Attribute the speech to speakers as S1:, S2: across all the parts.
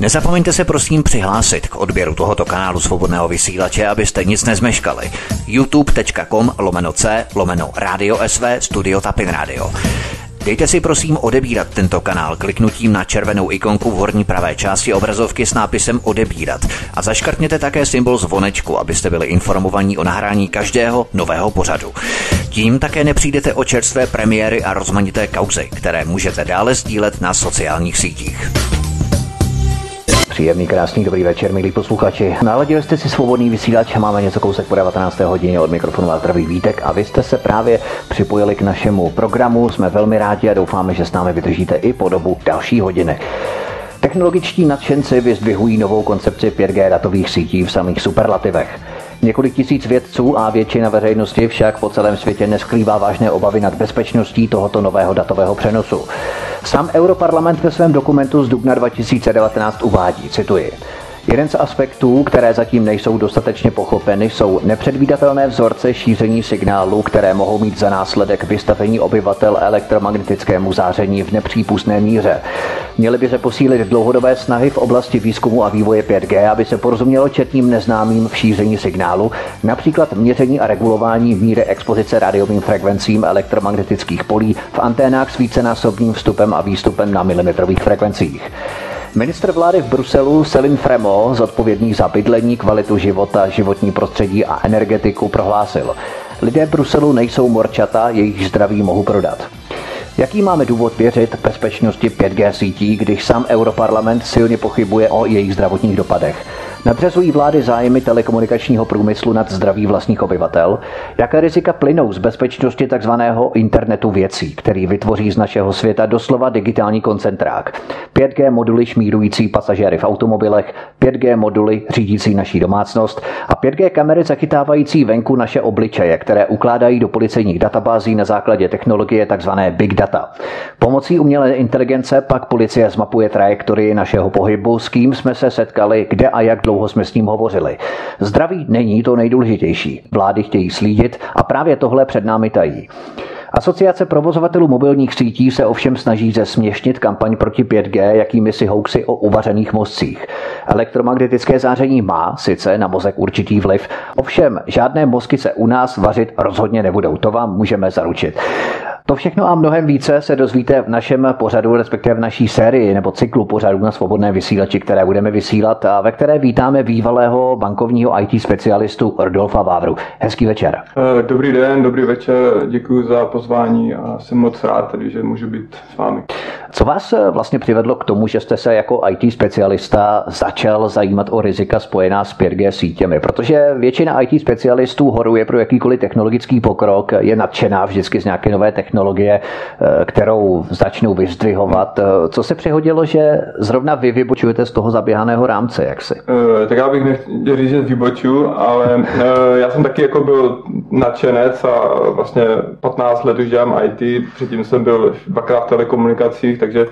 S1: Nezapomeňte se prosím přihlásit k odběru tohoto kanálu svobodného vysílače, abyste nic nezmeškali. youtube.com lomeno c lomeno radio sv studio tapin radio. Dejte si prosím odebírat tento kanál kliknutím na červenou ikonku v horní pravé části obrazovky s nápisem odebírat a zaškrtněte také symbol zvonečku, abyste byli informovaní o nahrání každého nového pořadu. Tím také nepřijdete o čerstvé premiéry a rozmanité kauzy, které můžete dále sdílet na sociálních sítích. Příjemný, krásný, dobrý večer, milí posluchači. Naladili jste si svobodný vysílač, máme něco kousek po 19. hodině od mikrofonu a zdravý Vítek a vy jste se právě připojili k našemu programu. Jsme velmi rádi a doufáme, že s námi vydržíte i po dobu další hodiny. Technologičtí nadšenci vyzdvihují novou koncepci 5G datových sítí v samých superlativech. Několik tisíc vědců a většina veřejnosti však po celém světě neskrývá vážné obavy nad bezpečností tohoto nového datového přenosu. Sám Europarlament ve svém dokumentu z dubna 2019 uvádí, cituji, Jeden z aspektů, které zatím nejsou dostatečně pochopeny, jsou nepředvídatelné vzorce šíření signálů, které mohou mít za následek vystavení obyvatel elektromagnetickému záření v nepřípustné míře. Měly by se posílit dlouhodobé snahy v oblasti výzkumu a vývoje 5G, aby se porozumělo četným neznámým v šíření signálu, například měření a regulování míry expozice rádiovým frekvencím elektromagnetických polí v anténách s vícenásobným vstupem a výstupem na milimetrových frekvencích. Ministr vlády v Bruselu Selim Fremo, zodpovědný za bydlení, kvalitu života, životní prostředí a energetiku, prohlásil. Lidé v Bruselu nejsou morčata, jejich zdraví mohu prodat. Jaký máme důvod věřit bezpečnosti 5G sítí, když sám Europarlament silně pochybuje o jejich zdravotních dopadech? Nadřazují vlády zájmy telekomunikačního průmyslu nad zdraví vlastních obyvatel? Jaké rizika plynou z bezpečnosti tzv. internetu věcí, který vytvoří z našeho světa doslova digitální koncentrák? 5G moduly šmírující pasažéry v automobilech, 5G moduly řídící naší domácnost a 5G kamery zachytávající venku naše obličeje, které ukládají do policejních databází na základě technologie tzv. big data. Pomocí umělé inteligence pak policie zmapuje trajektorii našeho pohybu, s kým jsme se setkali, kde a jak dlouho dlouho jsme s ním hovořili. Zdraví není to nejdůležitější. Vlády chtějí slídit a právě tohle před námi tají. Asociace provozovatelů mobilních sítí se ovšem snaží zesměšnit kampaň proti 5G jakými si hoaxy o uvařených mozcích. Elektromagnetické záření má sice na mozek určitý vliv, ovšem žádné mozky se u nás vařit rozhodně nebudou, to vám můžeme zaručit. To všechno a mnohem více se dozvíte v našem pořadu, respektive v naší sérii nebo cyklu pořadů na svobodné vysílači, které budeme vysílat a ve které vítáme bývalého bankovního IT specialistu Rodolfa Vávru. Hezký večer.
S2: Eh, dobrý den, dobrý večer, děkuji za pozvání a jsem moc rád tady, že můžu být s vámi.
S1: Co vás eh, vlastně přivedlo k tomu, že jste se jako IT specialista začal zajímat o rizika spojená s 5G sítěmi? Protože většina IT specialistů horuje pro jakýkoliv technologický pokrok, je nadšená vždycky z nějaké nové technologie, eh, kterou začnou vyzdvihovat. Eh, co se přihodilo, že zrovna vy vybočujete z toho zaběhaného rámce, jak si?
S2: tak já bych nechtěl říct, že vyboču, ale já jsem taky jako byl nadšenec a vlastně 15 let už dělám IT, předtím jsem byl dvakrát v telekomunikacích, takže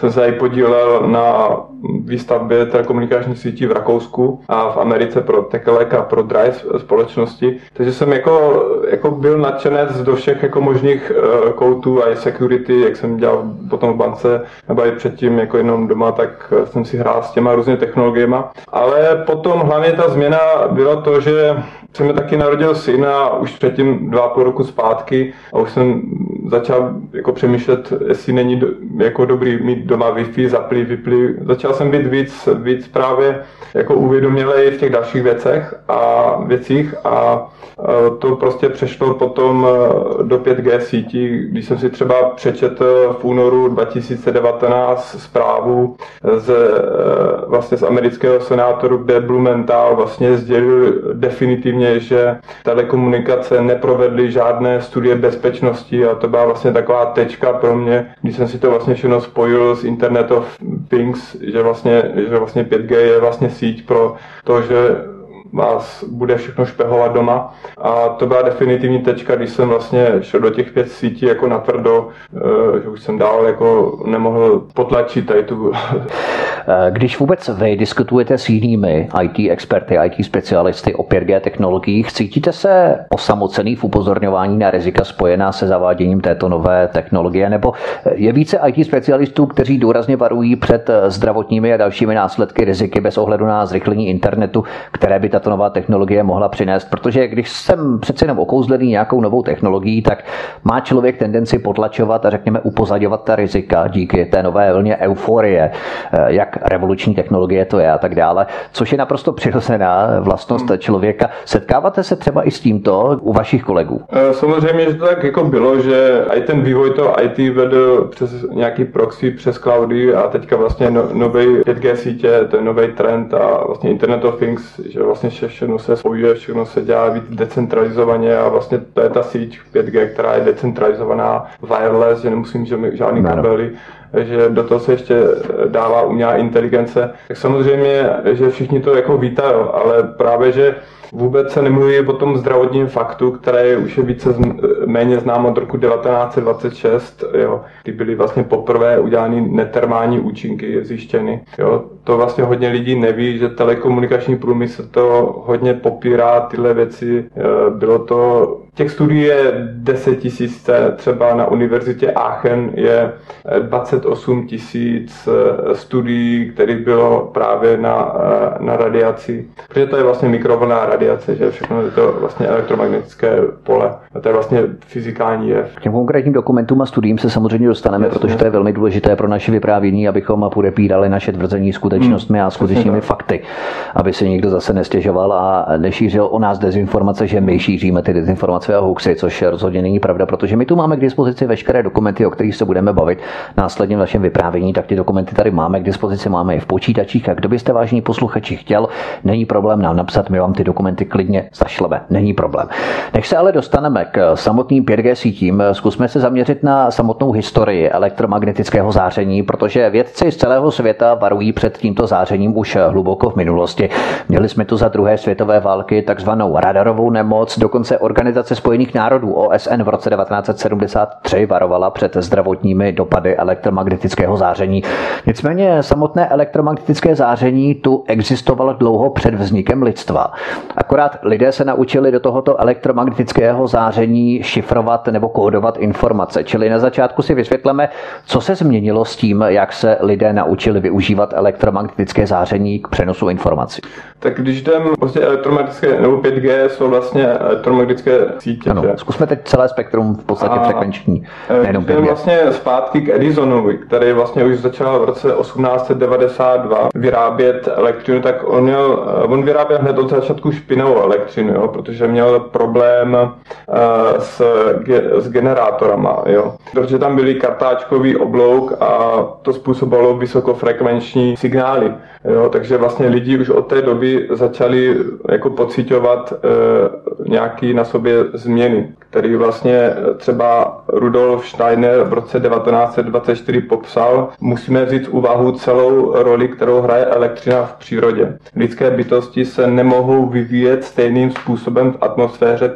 S2: jsem se i podílel na výstavbě telekomunikačních sítí v Rakousku a v Americe pro Tekelek a pro Drive společnosti. Takže jsem jako, jako byl nadšenec do všech jako možných uh, koutů a i security, jak jsem dělal potom v bance, nebo i předtím jako jenom doma, tak jsem si hrál s těma různými technologiemi. Ale potom hlavně ta změna byla to, že jsem mi taky narodil syna už předtím dva půl roku zpátky a už jsem začal jako přemýšlet, jestli není do, jako dobrý mít doma Wi-Fi, zapli, vypli. Začal jsem být víc, víc právě jako uvědomělej v těch dalších věcech a věcích a to prostě přešlo potom e, do 5G sítí, když jsem si třeba přečetl v únoru 2019 zprávu z, e, vlastně z amerického senátoru, kde Blumenthal vlastně sdělil definitivně, že telekomunikace neprovedly žádné studie bezpečnosti a to byla vlastně taková tečka pro mě, když jsem si to vlastně všechno spojil s Internet of Things, že vlastně, že vlastně 5G je vlastně síť pro to, že vás bude všechno špehovat doma. A to byla definitivní tečka, když jsem vlastně šel do těch pět sítí jako natvrdo, eh, že už jsem dál jako nemohl potlačit tady tu
S1: Když vůbec vy diskutujete s jinými IT experty, IT specialisty o 5G technologiích, cítíte se osamocený v upozorňování na rizika spojená se zaváděním této nové technologie, nebo je více IT specialistů, kteří důrazně varují před zdravotními a dalšími následky riziky bez ohledu na zrychlení internetu, které by tato nová technologie mohla přinést? Protože když jsem přece jenom okouzlený nějakou novou technologií, tak má člověk tendenci potlačovat a řekněme upozadovat ta rizika díky té nové vlně euforie, jak revoluční technologie to je a tak dále, což je naprosto přirozená vlastnost hmm. člověka. Setkáváte se třeba i s tímto u vašich kolegů?
S2: Eh, samozřejmě, že to tak jako bylo, že i ten vývoj toho IT vedl přes nějaký proxy, přes cloudy a teďka vlastně no, nový 5G sítě, to je nový trend a vlastně Internet of Things, že vlastně všechno se spojuje, všechno se dělá víc decentralizovaně a vlastně to je ta síť 5G, která je decentralizovaná, wireless, že nemusím že žádný kabely, že do toho se ještě dává umělá inteligence. Tak samozřejmě, že všichni to jako vítají, ale právě, že Vůbec se nemluví o tom zdravotním faktu, které už je více méně známo od roku 1926, jo, kdy byly vlastně poprvé udělány netermální účinky zjištěny. Jo. To vlastně hodně lidí neví, že telekomunikační průmysl to hodně popírá tyhle věci. Bylo to Těch studií je 10 tisíc, třeba na univerzitě Aachen je 28 tisíc eh, studií, které bylo právě na, eh, na radiaci. Protože to je vlastně mikrovlná radiace, že všechno je to vlastně elektromagnetické pole. A to je vlastně fyzikální jev.
S1: K těm konkrétním dokumentům a studiím se samozřejmě dostaneme, Jasně. protože to je velmi důležité pro naše vyprávění, abychom podepírali naše tvrzení skutečnostmi hmm. a skutečnými fakty, aby se někdo zase nestěžoval a nešířil o nás dezinformace, že my šíříme ty dezinformace své hoaxy, což rozhodně není pravda, protože my tu máme k dispozici veškeré dokumenty, o kterých se budeme bavit následně v našem vyprávění, tak ty dokumenty tady máme k dispozici, máme je v počítačích a kdo byste vážní posluchači chtěl, není problém nám napsat, my vám ty dokumenty klidně zašleme, není problém. Než se ale dostaneme k samotným 5G sítím, zkusme se zaměřit na samotnou historii elektromagnetického záření, protože vědci z celého světa varují před tímto zářením už hluboko v minulosti. Měli jsme tu za druhé světové války takzvanou radarovou nemoc, dokonce organizace spojených národů OSN v roce 1973 varovala před zdravotními dopady elektromagnetického záření. Nicméně samotné elektromagnetické záření tu existovalo dlouho před vznikem lidstva. Akorát lidé se naučili do tohoto elektromagnetického záření šifrovat nebo kódovat informace. Čili na začátku si vysvětleme, co se změnilo s tím, jak se lidé naučili využívat elektromagnetické záření k přenosu informací.
S2: Tak když jdem vlastně elektromagnetické nebo 5G jsou vlastně elektromagnetické sítě.
S1: Ano, že? zkusme teď celé spektrum v podstatě a frekvenční,
S2: nejenom 5G. vlastně zpátky k Edisonovi, který vlastně už začal v roce 1892 vyrábět elektřinu, tak on, měl, on vyráběl hned od začátku špinavou elektřinu, jo, protože měl problém uh, s, ge, s generátorama, jo, protože tam byly kartáčkový oblouk a to způsobilo vysokofrekvenční signály. Jo, takže vlastně lidi už od té doby začali jako pocitovat e, nějaký na sobě změny, který vlastně třeba Rudolf Steiner v roce 1924 popsal. Musíme vzít v úvahu celou roli, kterou hraje elektřina v přírodě. Lidské bytosti se nemohou vyvíjet stejným způsobem v atmosféře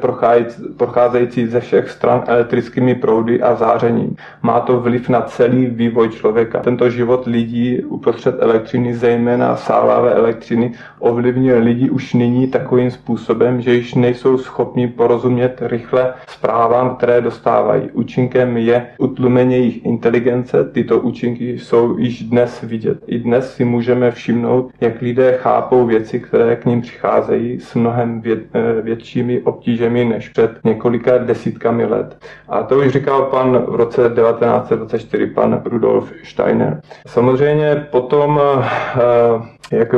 S2: procházející ze všech stran elektrickými proudy a zářením. Má to vliv na celý vývoj člověka. Tento život lidí uprostřed elektřiny, zejména sálavé elektřiny, ovlivňuje lidi už nyní takovým způsobem, že již nejsou schopni porozumět rychle zprávám, které dostávají. Účinkem je utlumení jejich inteligence. Tyto účinky jsou již dnes vidět. I dnes si můžeme všimnout, jak lidé chápou věci, které k ním přicházejí s mnohem vě, eh, většími obtížemi než před několika desítkami let. A to už říkal pan v roce 1924, pan Rudolf Steiner. Samozřejmě potom uh, jak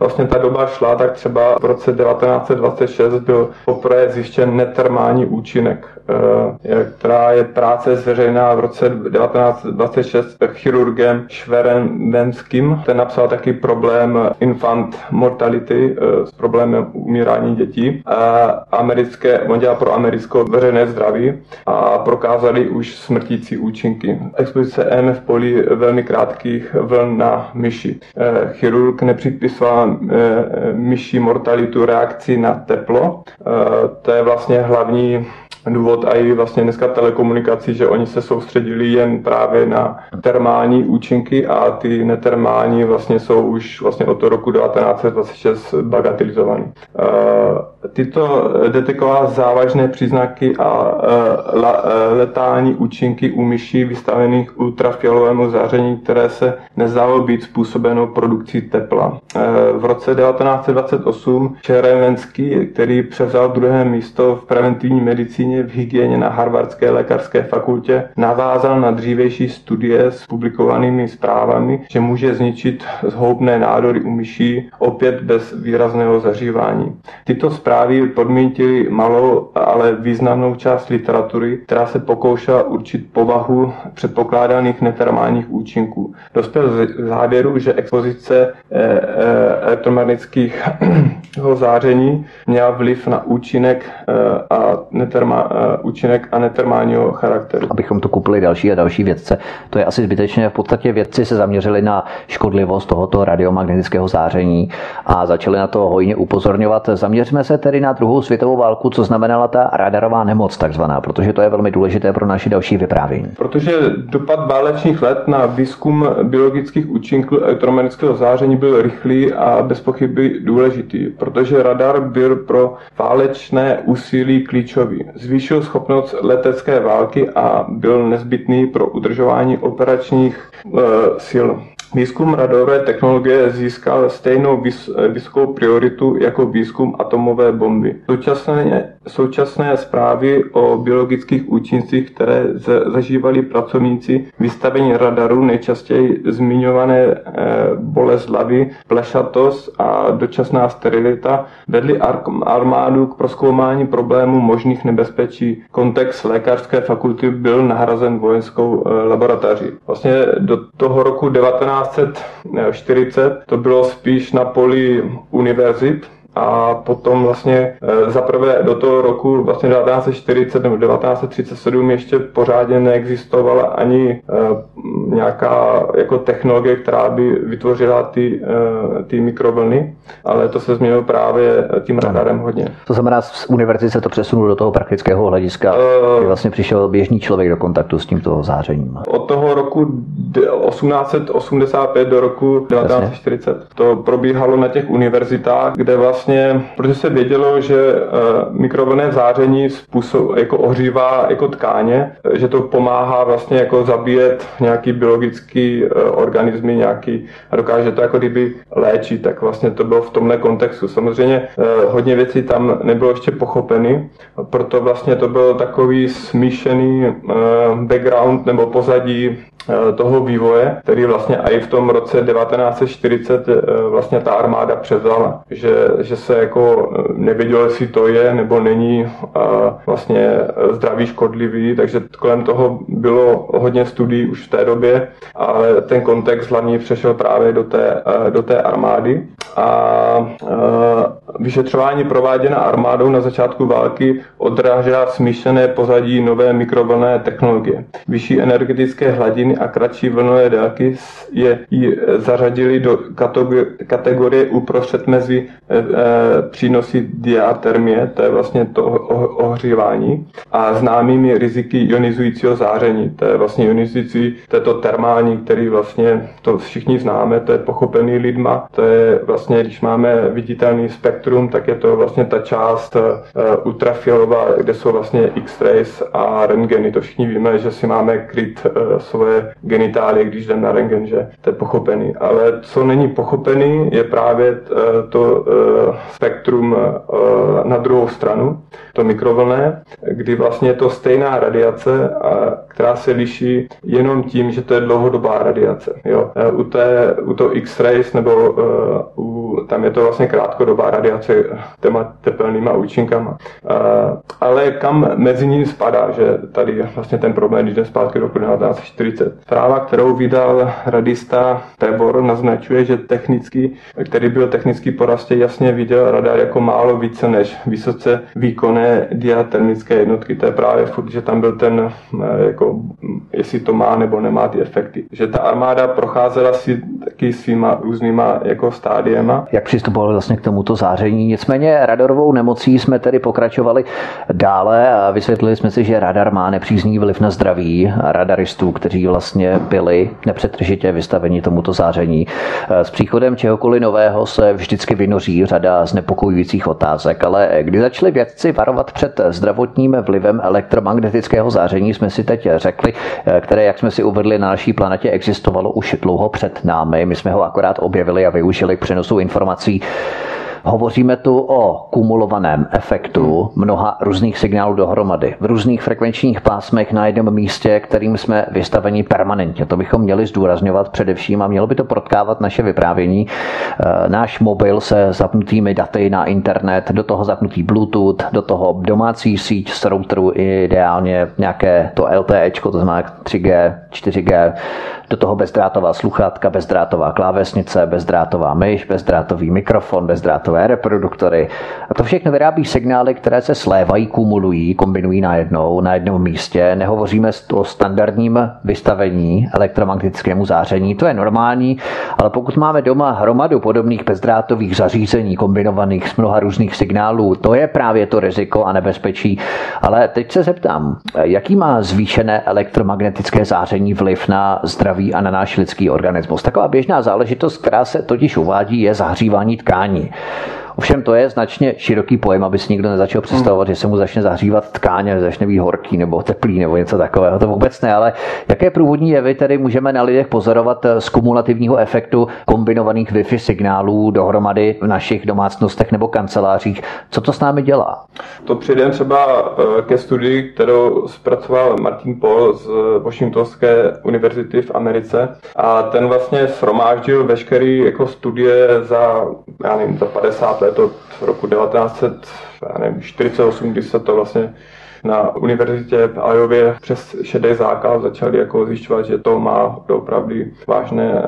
S2: vlastně ta doba šla, tak třeba v roce 1926 byl poprvé zjištěn netermální účinek, která je práce zveřejná v roce 1926 chirurgem Šverenbenským. Ten napsal taky problém infant mortality eh, s problémem umírání dětí. Americké, on dělal pro americkou veřejné zdraví a prokázali už smrtící účinky. Expozice EMF polí velmi krátkých vln na myši. Eh, chirurg nepřipisoval myší mortalitu reakci na teplo. To je vlastně hlavní důvod a i vlastně dneska telekomunikací, že oni se soustředili jen právě na termální účinky a ty netermální vlastně jsou už vlastně od roku 1926 bagatelizovaný. Eh, tyto detekovala závažné příznaky a eh, eh, letální účinky u myší vystavených ultrafialovému záření, které se nezdálo být způsobeno produkcí tepla. V roce 1928 Čerevenský, který převzal druhé místo v preventivní medicíně v hygieně na Harvardské lékařské fakultě, navázal na dřívejší studie s publikovanými zprávami, že může zničit zhoubné nádory u myší opět bez výrazného zařívání. Tyto zprávy podmítily malou, ale významnou část literatury, která se pokoušela určit povahu předpokládaných netermálních účinků. Dospěl k závěru, že expozice eh, eh, elektromagnetických záření měla vliv na účinek eh, a, neterma, účinek a netermálního charakteru.
S1: Abychom to kupili další a další vědce, to je asi zbytečné. V podstatě vědci se zaměřili na škodlivost tohoto radiomagnetického záření a začali na to hojně upozorňovat. Zaměříme se tedy na druhou světovou válku, co znamenala ta radarová nemoc takzvaná, protože to je velmi důležité pro naše další vyprávění.
S2: Protože dopad válečných let na výzkum biologických účinků elektromagnetického záření byl rychlý a bez pochyby důležitý, protože radar byl pro válečné úsilí klíčový. Zvýšil schopnost letecké války a byl nezbytný pro udržování operačních e, sil. Výzkum radové technologie získal stejnou vysokou prioritu jako výzkum atomové bomby. Současné, současné zprávy o biologických účincích, které zažívali pracovníci vystavení radaru, nejčastěji zmiňované e, bolest hlavy, plešatost a dočasná sterilita, vedly armádu k proskoumání problémů možných nebezpečí. Kontext lékařské fakulty byl nahrazen vojenskou e, laboratoří. Vlastně do toho roku 19 1940 to bylo spíš na poli univerzit, a potom vlastně e, zaprvé do toho roku vlastně 1940 nebo 1937 ještě pořádně neexistovala ani e, nějaká jako technologie, která by vytvořila ty, e, ty mikrovlny, ale to se změnilo právě tím radarem hodně.
S1: To znamená, z univerzity se to přesunulo do toho praktického hlediska, kdy vlastně přišel běžný člověk do kontaktu s tímto zářením.
S2: Od toho roku 1885 do roku 1940 Jasně. to probíhalo na těch univerzitách, kde vlastně vlastně, protože se vědělo, že uh, mikrovlnné záření způsob, jako ohřívá jako tkáně, že to pomáhá vlastně jako zabíjet nějaký biologický uh, organismy, nějaký a dokáže to jako kdyby léčit, tak vlastně to bylo v tomhle kontextu. Samozřejmě hodně věcí tam nebylo ještě pochopeny, proto vlastně to byl takový smíšený background nebo pozadí Eh, toho vývoje, který vlastně i v tom roce 1940 eh, vlastně ta armáda převzala, že, že se jako eh, nevědělo, jestli to je nebo není vlastně zdravý škodlivý, takže kolem toho bylo hodně studií už v té době, ale ten kontext hlavně přešel právě do té, do té armády a vyšetřování prováděné armádou na začátku války odrážela smíšené pozadí nové mikrovlné technologie. Vyšší energetické hladiny a kratší vlnové délky je ji zařadili do kategorie uprostřed mezi e, e, přínosy diatermie, to je vlastně to ohřívání, a známými riziky ionizujícího záření, to je vlastně ionizující, to je to termální, který vlastně to všichni známe, to je pochopený lidma, to je vlastně, když máme viditelný spektrum, tak je to vlastně ta část e, ultrafialová, kde jsou vlastně X-rays a rentgeny, to všichni víme, že si máme kryt svoje genitálie, když jdem na rengen, že to je pochopený. Ale co není pochopený, je právě eh, to eh, spektrum eh, na druhou stranu, to mikrovlné, kdy vlastně je to stejná radiace, která se liší jenom tím, že to je dlouhodobá radiace. Jo. U, té, u toho X-rays nebo u, tam je to vlastně krátkodobá radiace těma tepelnýma účinkama. Ale kam mezi ním spadá, že tady vlastně ten problém, když jdem zpátky do roku 1940. Zpráva, kterou vydal radista Tebor, naznačuje, že technický, který byl technický porastě, jasně viděl radar jako málo více než vysoce výkonné diatermické jednotky. To je právě furt, že tam byl ten, eh, jako, jestli to má nebo nemá ty efekty. Že ta armáda procházela si taky svýma různýma jako stádiema.
S1: Jak přistupovali vlastně k tomuto záření? Nicméně radarovou nemocí jsme tedy pokračovali dále a vysvětlili jsme si, že radar má nepříznivý vliv na zdraví radaristů, kteří vlastně byli nepřetržitě vystaveni tomuto záření. S příchodem čehokoliv nového se vždycky vynoří řada znepokojujících otázek, ale kdy začali vědci varovat před zdravotním vlivem elektromagnetického záření, jsme si teď řekli, které, jak jsme si uvedli na naší planetě, existovalo už dlouho před námi. My jsme ho akorát objevili a využili k přenosu informací Hovoříme tu o kumulovaném efektu mnoha různých signálů dohromady, v různých frekvenčních pásmech na jednom místě, kterým jsme vystaveni permanentně. To bychom měli zdůrazňovat především a mělo by to protkávat naše vyprávění. E, náš mobil se zapnutými daty na internet, do toho zapnutý Bluetooth, do toho domácí síť z routeru, ideálně nějaké to LTE, to znamená 3G, 4G, do toho bezdrátová sluchátka, bezdrátová klávesnice, bezdrátová myš, bezdrátový mikrofon, bezdrátové reproduktory. A to všechno vyrábí signály, které se slévají, kumulují, kombinují najednou, na jednom místě. Nehovoříme o standardním vystavení elektromagnetickému záření, to je normální, ale pokud máme doma hromadu podobných bezdrátových zařízení kombinovaných s mnoha různých signálů, to je právě to riziko a nebezpečí. Ale teď se zeptám, jaký má zvýšené elektromagnetické záření vliv na zdraví a na náš lidský organismus. Taková běžná záležitost, která se totiž uvádí, je zahřívání tkání. Ovšem to je značně široký pojem, aby si nikdo nezačal představovat, hmm. že se mu začne zahřívat tkáně, začne být horký nebo teplý nebo něco takového. To vůbec ne, ale jaké průvodní jevy tedy můžeme na lidech pozorovat z kumulativního efektu kombinovaných Wi-Fi signálů dohromady v našich domácnostech nebo kancelářích? Co to s námi dělá?
S2: To přijde třeba eh, ke studii, kterou zpracoval Martin Paul z Washingtonské univerzity v Americe a ten vlastně shromáždil veškerý jako studie za, já nevím, za 50 let je to roku 1948, kdy se to vlastně na univerzitě v Ajově přes šedý zákaz začali jako zjišťovat, že to má opravdu vážné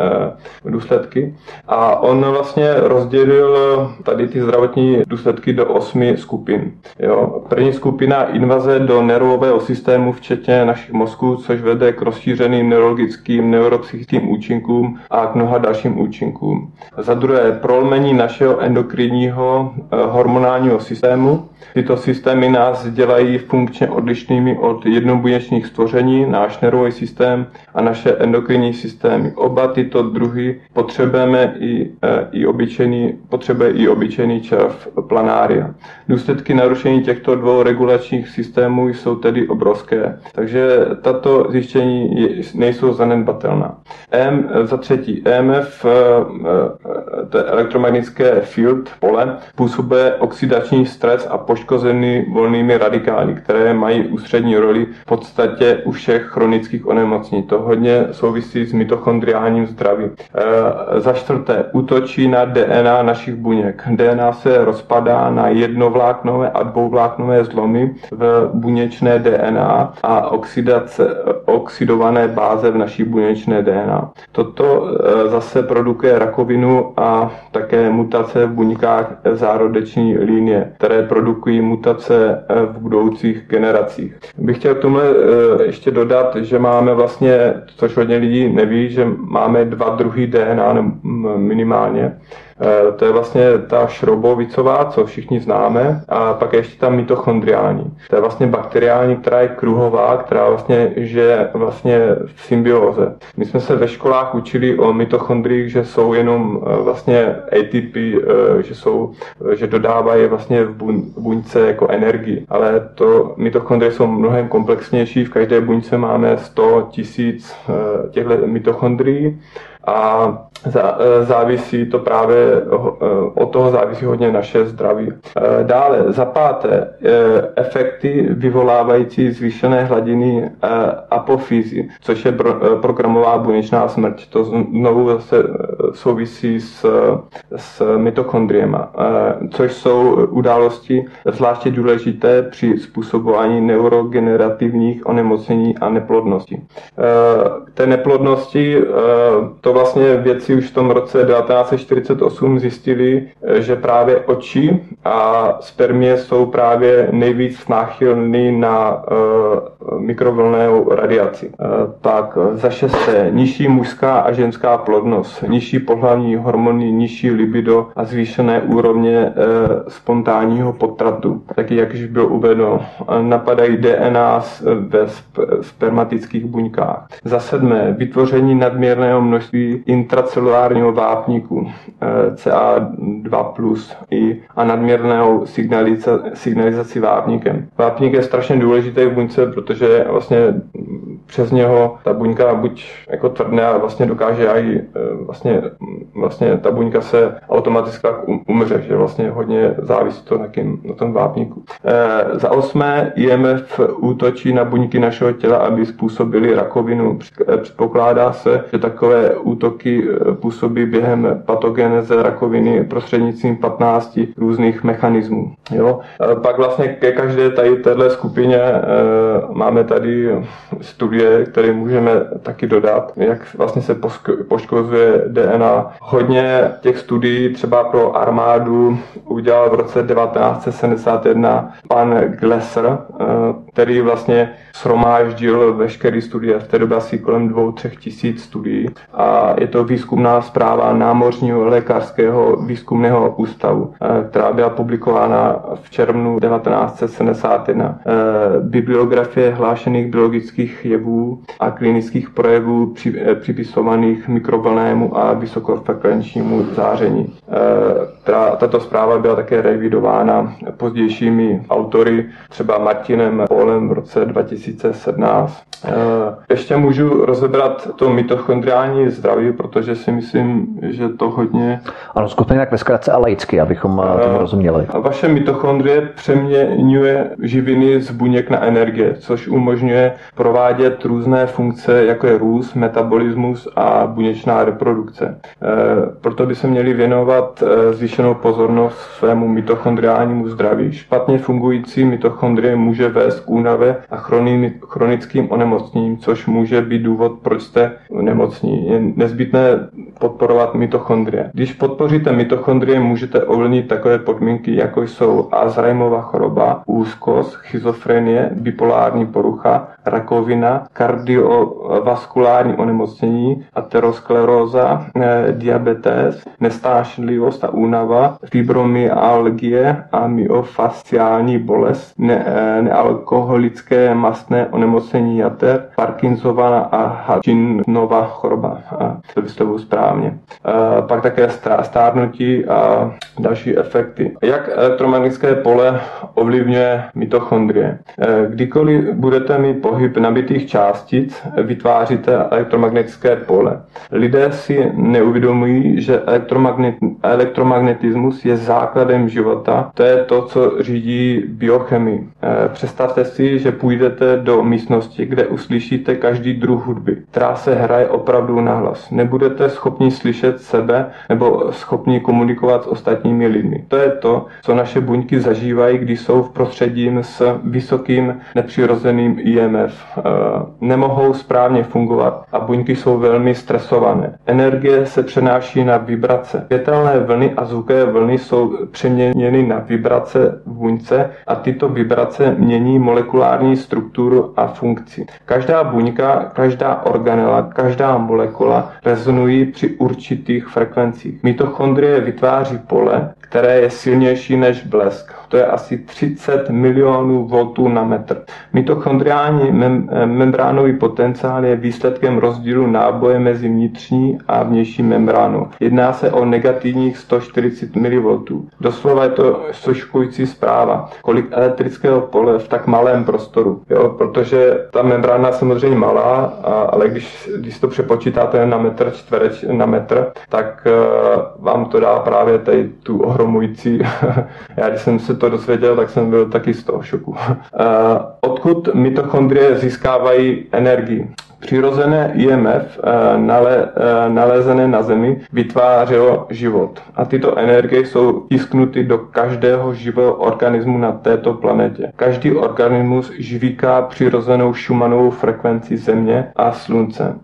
S2: eh, důsledky. A on vlastně rozdělil tady ty zdravotní důsledky do osmi skupin. Jo. První skupina invaze do nervového systému, včetně našich mozků, což vede k rozšířeným neurologickým, neuropsychickým účinkům a k mnoha dalším účinkům. Za druhé, prolmení našeho endokrinního eh, hormonálního systému. Tyto systémy nás dělají funkčně odlišnými od jednobuněčných stvoření, náš nervový systém a naše endokrinní systémy. Oba tyto druhy potřebujeme i, e, i obyčejný, potřebuje i obyčejný červ planária. Důsledky narušení těchto dvou regulačních systémů jsou tedy obrovské, takže tato zjištění nejsou zanedbatelná. EM, za třetí, EMF, e, e, to je elektromagnetické field, pole, působuje oxidační stres a poškozený volnými radikály, které které mají ústřední roli v podstatě u všech chronických onemocnění. To hodně souvisí s mitochondriálním zdravím. E, za čtvrté, útočí na DNA našich buněk. DNA se rozpadá na jednovláknové a dvouvláknové zlomy v buněčné DNA a oxidace, oxidované báze v naší buněčné DNA. Toto e, zase produkuje rakovinu a také mutace v buňkách zárodeční linie, které produkují mutace e, v budoucích generacích. Bych chtěl k tomu eh, ještě dodat, že máme vlastně, což hodně lidí neví, že máme dva druhy DNA minimálně. Eh, to je vlastně ta šroubovicová, co všichni známe, a pak je ještě ta mitochondriální. To je vlastně bakteriální, která je kruhová, která vlastně žije vlastně v symbióze. My jsme se ve školách učili o mitochondriích, že jsou jenom eh, vlastně ATP, eh, že, jsou, že dodávají vlastně v buňce jako energii. Ale to mitochondrie jsou mnohem komplexnější. V každé buňce máme 100 tisíc těchto mitochondrií a e, závisí to právě, e, od toho závisí hodně naše zdraví. E, dále, za páté, efekty vyvolávající zvýšené hladiny apofýzy, což je programová buněčná smrť. To znovu zase souvisí s, s mitochondriema, což jsou události zvláště důležité při způsobování neurogenerativních onemocnění a neplodnosti. Té neplodnosti to vlastně vědci už v tom roce 1948 zjistili, že právě oči a spermie jsou právě nejvíc náchylný na uh, mikrovlnnou radiaci. Pak za šesté nižší mužská a ženská plodnost, nižší pohlavní hormony, nižší libido a zvýšené úrovně spontánního potratu. Taky, jak už bylo uvedeno, napadají DNA ve spermatických buňkách. Za sedmé vytvoření nadměrného množství intracelulárního vápníku CA2+, i a nadměrného signalizaci vápníkem. Vápník je strašně důležitý v buňce, protože vlastně přes něho ta buňka buď jako tvrdne a vlastně dokáže i e, vlastně, vlastně ta buňka se automaticky umře, že vlastně hodně závisí to na, kým, na tom vápníku. E, za osmé IMF útočí na buňky našeho těla, aby způsobili rakovinu. E, předpokládá se, že takové útoky e, působí během patogeneze rakoviny prostřednictvím 15 různých mechanismů. Jo? E, pak vlastně ke každé tady téhle skupině e, máme tady studie, které můžeme taky dodat, jak vlastně se poškozuje DNA. Hodně těch studií třeba pro armádu udělal v roce 1971 pan Glesser, eh, který vlastně shromáždil veškeré studie, v té době asi kolem dvou, třech tisíc studií. A je to výzkumná zpráva Námořního lékařského výzkumného ústavu, eh, která byla publikována v červnu 1971. Eh, bibliografie hlášených biologických jevů a klinických projevů eh, připisovaných mikrovlnému a vysokofrekvenčnímu záření. Tato zpráva byla také revidována pozdějšími autory, třeba Martinem Polem v roce 2000 2017. Eh, ještě můžu rozebrat to mitochondriální zdraví, protože si myslím, že to hodně...
S1: Ano, zkusme nějak ve zkratce a laicky, abychom eh, tomu rozuměli.
S2: Vaše mitochondrie přeměňuje živiny z buněk na energie, což umožňuje provádět různé funkce, jako je růst, metabolismus a buněčná reprodukce. Eh, proto by se měli věnovat zvýšenou pozornost svému mitochondriálnímu zdraví. Špatně fungující mitochondrie může vést k únavě a chronickým onemocněním, což může být důvod, proč jste nemocní. Je nezbytné podporovat mitochondrie. Když podpoříte mitochondrie, můžete ovlivnit takové podmínky, jako jsou Alzheimerova choroba, úzkost, schizofrenie, bipolární porucha, rakovina, kardiovaskulární onemocnění, ateroskleróza, eh, diabetes, nestášlivost a únava, fibromyalgie a myofasciální bolest, ne, eh, nealkoholické mastné onemocnění jater, Parkinsona a Hutchinsonova choroba. To vyslovuji správně. Eh, pak také stárnutí a další efekty. Jak elektromagnetické pole ovlivňuje mitochondrie? Kdykoliv budete mít pohyb nabitých částic vytváříte elektromagnetické pole. Lidé si neuvědomují, že elektromagnet, elektromagnetismus je základem života. To je to, co řídí biochemii. Eh, představte si, že půjdete do místnosti, kde uslyšíte každý druh hudby, která se hraje opravdu nahlas. Nebudete schopni slyšet sebe nebo schopni komunikovat s ostatními lidmi. To je to, co naše buňky zažívají, když jsou v prostředí s vysokým nepřirozeným IMF. Eh, nemohou správně fungovat a buňky jsou velmi stresované. Energie se přenáší na vibrace. Světelné vlny a zvukové vlny jsou přeměněny na vibrace v buňce a tyto vibrace mění molekulární strukturu a funkci. Každá buňka, každá organela, každá molekula rezonují při určitých frekvencích. Mitochondrie vytváří pole, které je silnější než blesk. To je asi 30 milionů voltů na metr. Mitochondriální mem- membránový potenciál je výsledkem rozdílu náboje mezi vnitřní a vnější membránou. Jedná se o negativních 140 mV. Doslova je to soškující zpráva, kolik elektrického pole v tak malém prostoru. Jo, protože ta membrána je samozřejmě malá, a, ale když, když to přepočítáte na metr čtvereč, na metr, tak uh, vám to dá právě tady tu ohromující. Já když jsem se to dozvěděl, tak jsem byl taky z toho šoku. Odkud mitochondrie získávají energii? Přirozené IMF nale, nalezené na Zemi vytvářelo život. A tyto energie jsou tisknuty do každého živého organismu na této planetě. Každý organismus žvíká přirozenou šumanovou frekvenci Země a Slunce.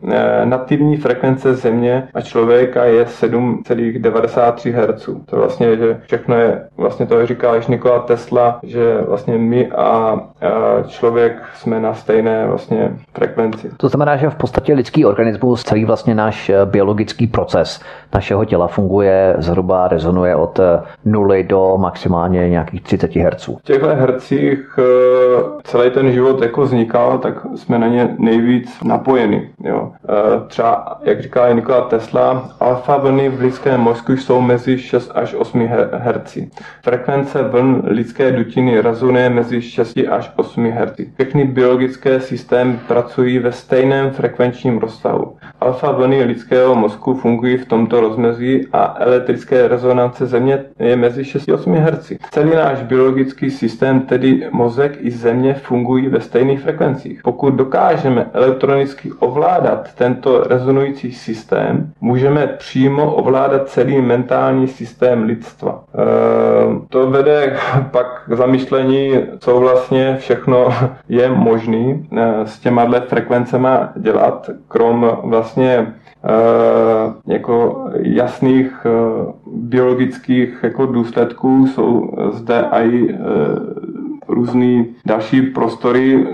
S2: Nativní frekvence Země a člověka je 7,93 Hz. To vlastně, že všechno je, vlastně to říká již Nikola Tesla, že vlastně my a člověk jsme na stejné vlastně frekvenci.
S1: To znamená, že v podstatě lidský organismus, celý vlastně náš eh, biologický proces našeho těla funguje zhruba, rezonuje od 0 eh, do maximálně nějakých 30 Hz.
S2: V těchto hercích eh, celý ten život jako vznikal, tak jsme na ně nejvíc napojeni. Jo. Třeba, jak říká Nikola Tesla, alfa vlny v lidském mozku jsou mezi 6 až 8 Hz. Frekvence vln lidské dutiny rezonuje mezi 6 až 8 Hz. Všechny biologické systémy pracují ve stejném frekvenčním rozsahu. Alfa vlny lidského mozku fungují v tomto rozmezí a elektrické rezonance Země je mezi 6 a 8 Hz. Celý náš biologický systém, tedy mozek i Země, fungují ve stejných frekvencích. Pokud dokážeme elektronicky ovládat tento rezonující systém, můžeme přímo ovládat celý mentální systém lidstva. E, to vede pak k zamýšlení, co vlastně všechno je možný eh, s těma frekvencema dělat, krom vlastně eh, jako jasných eh, biologických jako důsledků jsou zde i různý další prostory,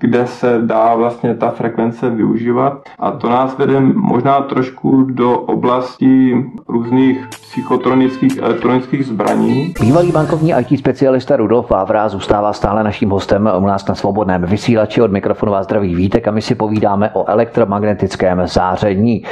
S2: kde se dá vlastně ta frekvence využívat. A to nás vede možná trošku do oblasti různých psychotronických elektronických zbraní.
S1: Bývalý bankovní IT specialista Rudolf Vávra zůstává stále naším hostem u nás na svobodném vysílači od mikrofonu vás zdraví Vítek a my si povídáme o elektromagnetickém záření.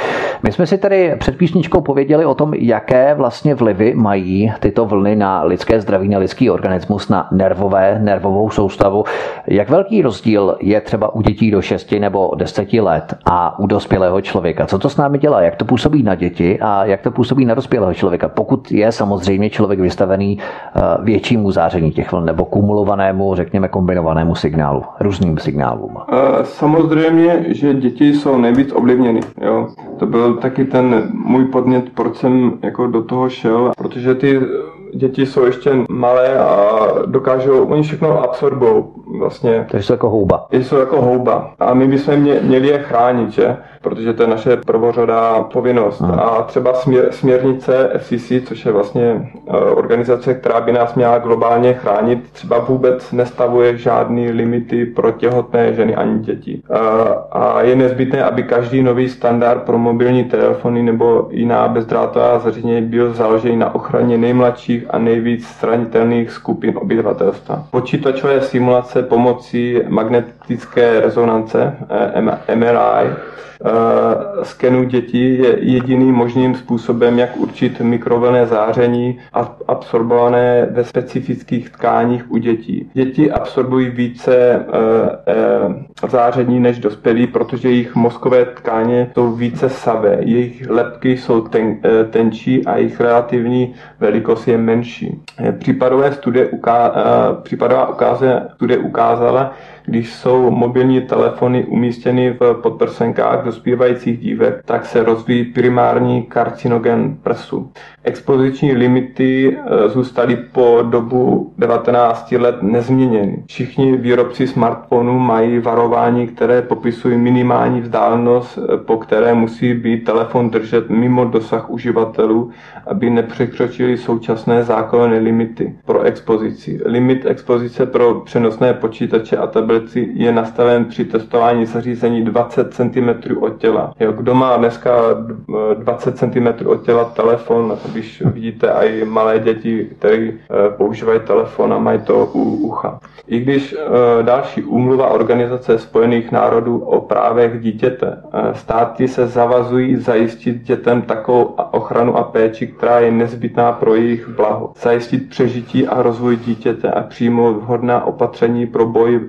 S1: My jsme si tady před písničkou pověděli o tom, jaké vlastně vlivy mají tyto vlny na lidské zdraví, na lidský organismus, na nervové, nervovou soustavu. Jak velký rozdíl je třeba u dětí do 6 nebo 10 let a u dospělého člověka? Co to s námi dělá? Jak to působí na děti a jak to působí na dospělého člověka? Pokud je samozřejmě člověk vystavený eh, většímu záření těch vln nebo kumulovanému, řekněme, kombinovanému signálu, různým signálům.
S2: Eh, samozřejmě, že děti jsou nejvíc ovlivněny. Jo. To byl taky ten můj podnět, proč jsem jako do toho šel, protože ty děti jsou ještě malé a dokážou, oni všechno absorbou vlastně.
S1: Takže jsou jako houba.
S2: Jsou jako houba. A my bychom mě, měli je chránit, že? protože to je naše prvořadá povinnost. Aha. A třeba směr, směrnice FCC, což je vlastně eh, organizace, která by nás měla globálně chránit, třeba vůbec nestavuje žádný limity pro těhotné ženy ani děti. A, eh, a je nezbytné, aby každý nový standard pro mobilní telefony nebo jiná bezdrátová zařízení byl založený na ochraně nejmladších a nejvíc zranitelných skupin obyvatelstva. Počítačové simulace pomocí magnetické rezonance eh, MRI skenu dětí je jediným možným způsobem, jak určit mikrovlné záření absorbované ve specifických tkáních u dětí. Děti absorbují více eh, eh, záření než dospělí, protože jejich mozkové tkáně jsou více savé, jejich lepky jsou ten, tenčí a jejich relativní velikost je menší. Případové studie uká, případová ukáze, studie ukázala, když jsou mobilní telefony umístěny v podprsenkách dospívajících dívek, tak se rozvíjí primární karcinogen prsu. Expoziční limity eh, zůstaly po dobu 19 let nezměněny. Všichni výrobci smartphonů mají varování, které popisují minimální vzdálenost, eh, po které musí být telefon držet mimo dosah uživatelů, aby nepřekročili současné zákonné limity pro expozici. Limit expozice pro přenosné počítače a tablety je nastaven při testování zařízení 20 cm od těla. Jo, kdo má dneska 20 cm od těla telefon, když vidíte i malé děti, které eh, používají telefon a mají to u ucha. I když eh, další úmluva Organizace spojených národů o právech dítěte, eh, státy se zavazují zajistit dětem takovou ochranu a péči, která je nezbytná pro jejich blaho. Zajistit přežití a rozvoj dítěte a přijmout vhodná opatření pro boj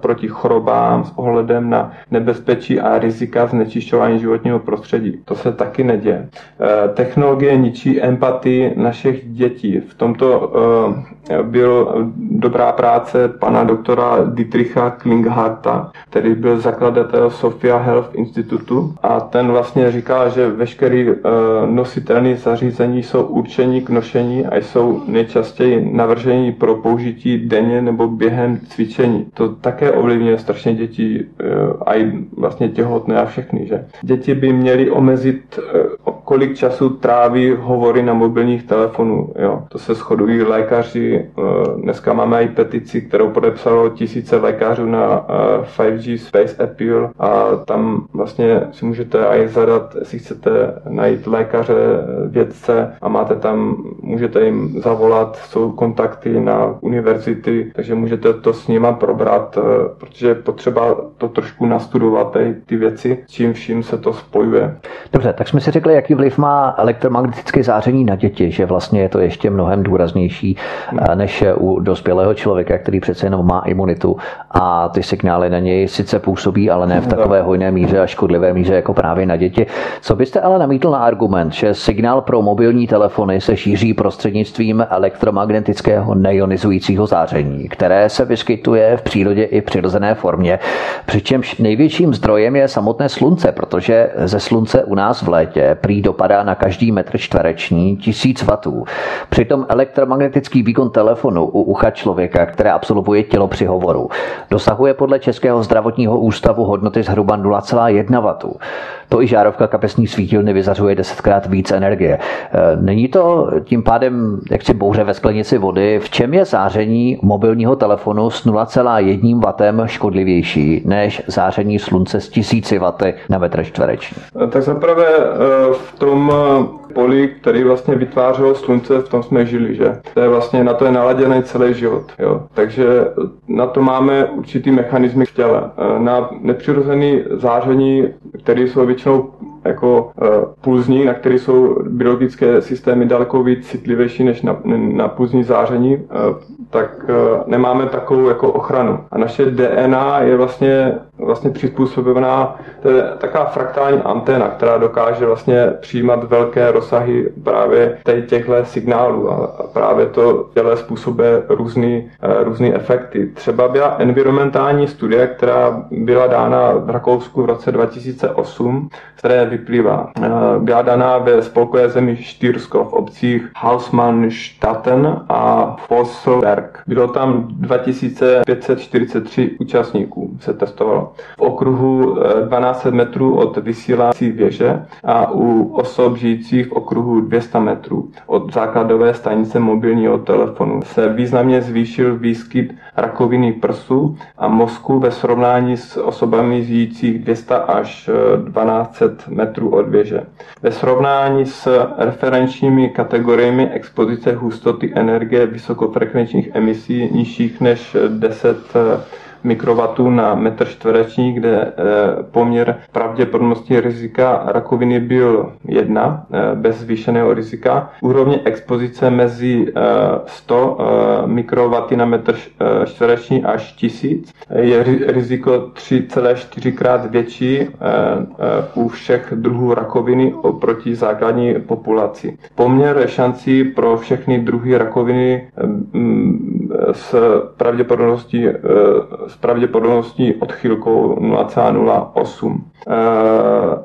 S2: proti chorobám s ohledem na nebezpečí a rizika znečišťování životního prostředí. To se taky neděje. Technologie ničí empatii našich dětí. V tomto byl dobrá práce pana doktora Dietricha Klingharta, který byl zakladatel Sofia Health Institutu a ten vlastně říká, že veškerý nositelné zařízení jsou určení k nošení a jsou nejčastěji navržení pro použití denně nebo během cvičení. To také ovlivňuje strašně děti eh, a i vlastně těhotné a všechny. Že? Děti by měly omezit, eh, kolik času tráví hovory na mobilních telefonů. Jo? To se shodují lékaři. Eh, dneska máme i petici, kterou podepsalo tisíce lékařů na 5G Space Appeal a tam vlastně si můžete i zadat, jestli chcete najít lékaře, vědce a máte tam, můžete jim zavolat, jsou kontakty na univerzity, takže můžete to s nima probrat, eh, protože je potřeba to trošku nastudovat, ty, ty věci, s čím vším se to spojuje.
S1: Dobře, tak jsme si řekli, jaký vliv má elektromagnetické záření na děti, že vlastně je to ještě mnohem důraznější eh, než u dospělého člověka, který přece jenom má imunitu a ty signály na něj sice působí, ale ne v takové hojné míře a škodlivé míře jako právě na děti. Co byste ale namítl na argument, že signál pro mobilní telefony se šíří prostřednictvím elektromagnetického neionizujícího záření, které se vyskytuje v přírodě i v přirozené formě, přičemž největším zdrojem je samotné slunce, protože ze slunce u nás v létě prý dopadá na každý metr čtvereční tisíc vatů. Přitom elektromagnetický výkon telefonu u ucha člověka, které absolvuje tělo při hovoru, dosahuje podle Českého zdravotního ústavu hodnoty zhruba 0,1 W. To i žárovka kapesní svítilny vyzařuje desetkrát víc energie. E, není to tím pádem jaksi bouře ve sklenici vody? V čem je záření mobilního telefonu s 0,1 W škodlivější než záření slunce s 1000 W na metr čtvereční?
S2: E, tak zaprvé e, v tom poli, který vlastně vytvářelo slunce, v tom jsme žili, že? To je vlastně, na to je naladěný celý život, jo? Takže na to máme určitý mechanizmy v těle. Na nepřirozený záření, které jsou většinou jako uh, pulzní, na které jsou biologické systémy daleko víc citlivější než na, na pulzní záření, uh, tak uh, nemáme takovou jako ochranu. A naše DNA je vlastně, vlastně přizpůsobená, to je taková fraktální anténa, která dokáže vlastně přijímat velké rozsahy právě těchto signálů a, právě to těle způsobuje různý, různý efekty. Třeba byla environmentální studie, která byla dána v Rakousku v roce 2008, které vyplývá. Eh, byla daná ve spolkové zemi Štýrsko v obcích Hausmannstatten a Fosselberg. Bylo tam 2543 účastníků, se testovalo. V okruhu 12 eh, metrů od vysílací věže a u osob žijících v okruhu 200 metrů od základové stanice mobilního telefonu se významně zvýšil výskyt rakoviny prsu a mozku ve srovnání s osobami žijících 200 až 1200 eh, metrů od věže. Ve srovnání s referenčními kategoriemi expozice hustoty energie vysokofrekvenčních emisí nižších než 10 mikrowatů na metr čtvereční, kde eh, poměr pravděpodobnosti rizika rakoviny byl jedna eh, bez zvýšeného rizika. Úrovně expozice mezi 100 eh, mikrowaty na metr čtvereční až 1000 je riziko 3,4 krát větší u všech druhů rakoviny oproti základní populaci. Poměr šancí pro všechny druhy rakoviny s pravděpodobností s pravděpodobností odchylkou 0,08. Eh,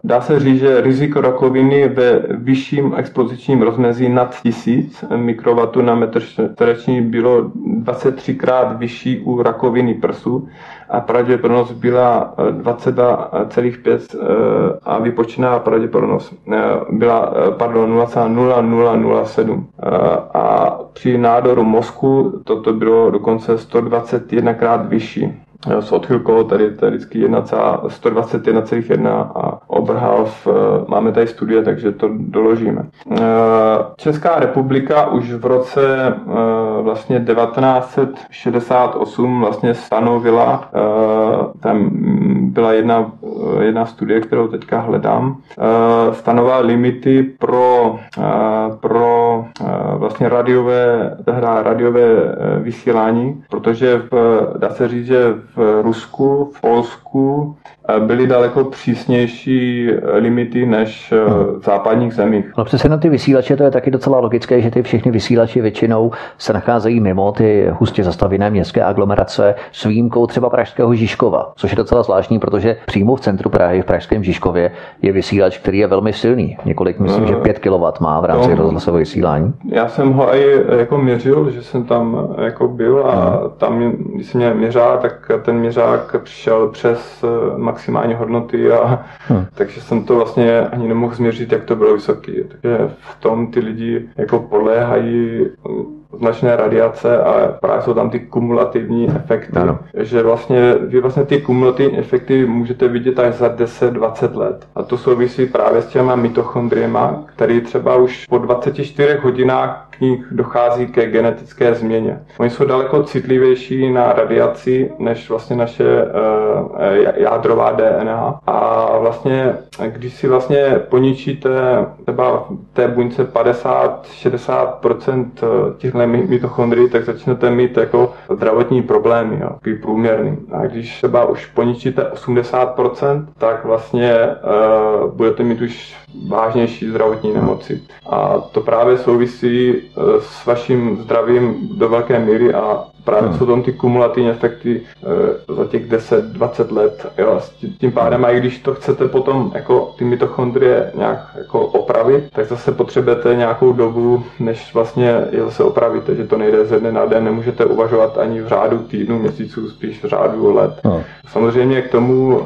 S2: dá se říct, že riziko rakoviny ve vyšším expozičním rozmezí nad 1000 mikrowatů na metr čtvereční bylo 23 krát vyšší u rakoviny prsu a pravděpodobnost byla 22,5 eh, eh, a vypočtená pravděpodobnost byla pardon, 0,0007. A při nádoru mozku toto bylo dokonce 121 krát vyšší s odchylkou tady, tady vždycky 121,1 a Oberhalf, eh, máme tady studie, takže to doložíme. Eh, Česká republika už v roce eh, vlastně 1968 vlastně stanovila, tam byla jedna, jedna studie, kterou teďka hledám, stanovila limity pro, pro vlastně radiové, hra radiové vysílání, protože v, dá se říct, že v Rusku, v Polsku byly daleko přísnější limity než v západních zemích.
S1: No přesně na ty vysílače to je taky docela logické, že ty všechny vysílače většinou se nacházejí mimo ty hustě zastavěné městské aglomerace s výjimkou třeba Pražského Žižkova, což je docela zvláštní, protože přímo v centru Prahy, v Pražském Žižkově, je vysílač, který je velmi silný. Několik, myslím, že 5 kW má v rámci no, rozhlasového vysílání.
S2: Já jsem ho i jako měřil, že jsem tam jako byl a tam, když jsem mě měřál, tak ten měřák přišel přes eh, maximální hodnoty a hmm. takže jsem to vlastně ani nemohl změřit, jak to bylo vysoký. Takže v tom ty lidi jako podléhají značné radiace a právě jsou tam ty kumulativní efekty. Ano. Že vlastně, vy vlastně ty kumulativní efekty můžete vidět až za 10-20 let. A to souvisí právě s těma mitochondriema, který třeba už po 24 hodinách nich dochází ke genetické změně. Oni jsou daleko citlivější na radiaci než vlastně naše uh, jádrová DNA. A vlastně, když si vlastně poničíte třeba té buňce 50-60% těchto mitochondrií, tak začnete mít jako zdravotní problémy, jo, takový průměrný. A když třeba už poničíte 80%, tak vlastně uh, budete mít už vážnější zdravotní nemoci. A to právě souvisí uh, s vaším zdravím do velké míry a Právě hmm. jsou tam ty kumulativní efekty e, za těch 10-20 let. Jo. Tím pádem, a i když to chcete potom jako ty mitochondrie nějak jako opravit, tak zase potřebujete nějakou dobu, než vlastně je zase opravíte, že to nejde ze dne na den, nemůžete uvažovat ani v řádu týdnů, měsíců, spíš v řádu let. Hmm. Samozřejmě k tomu e,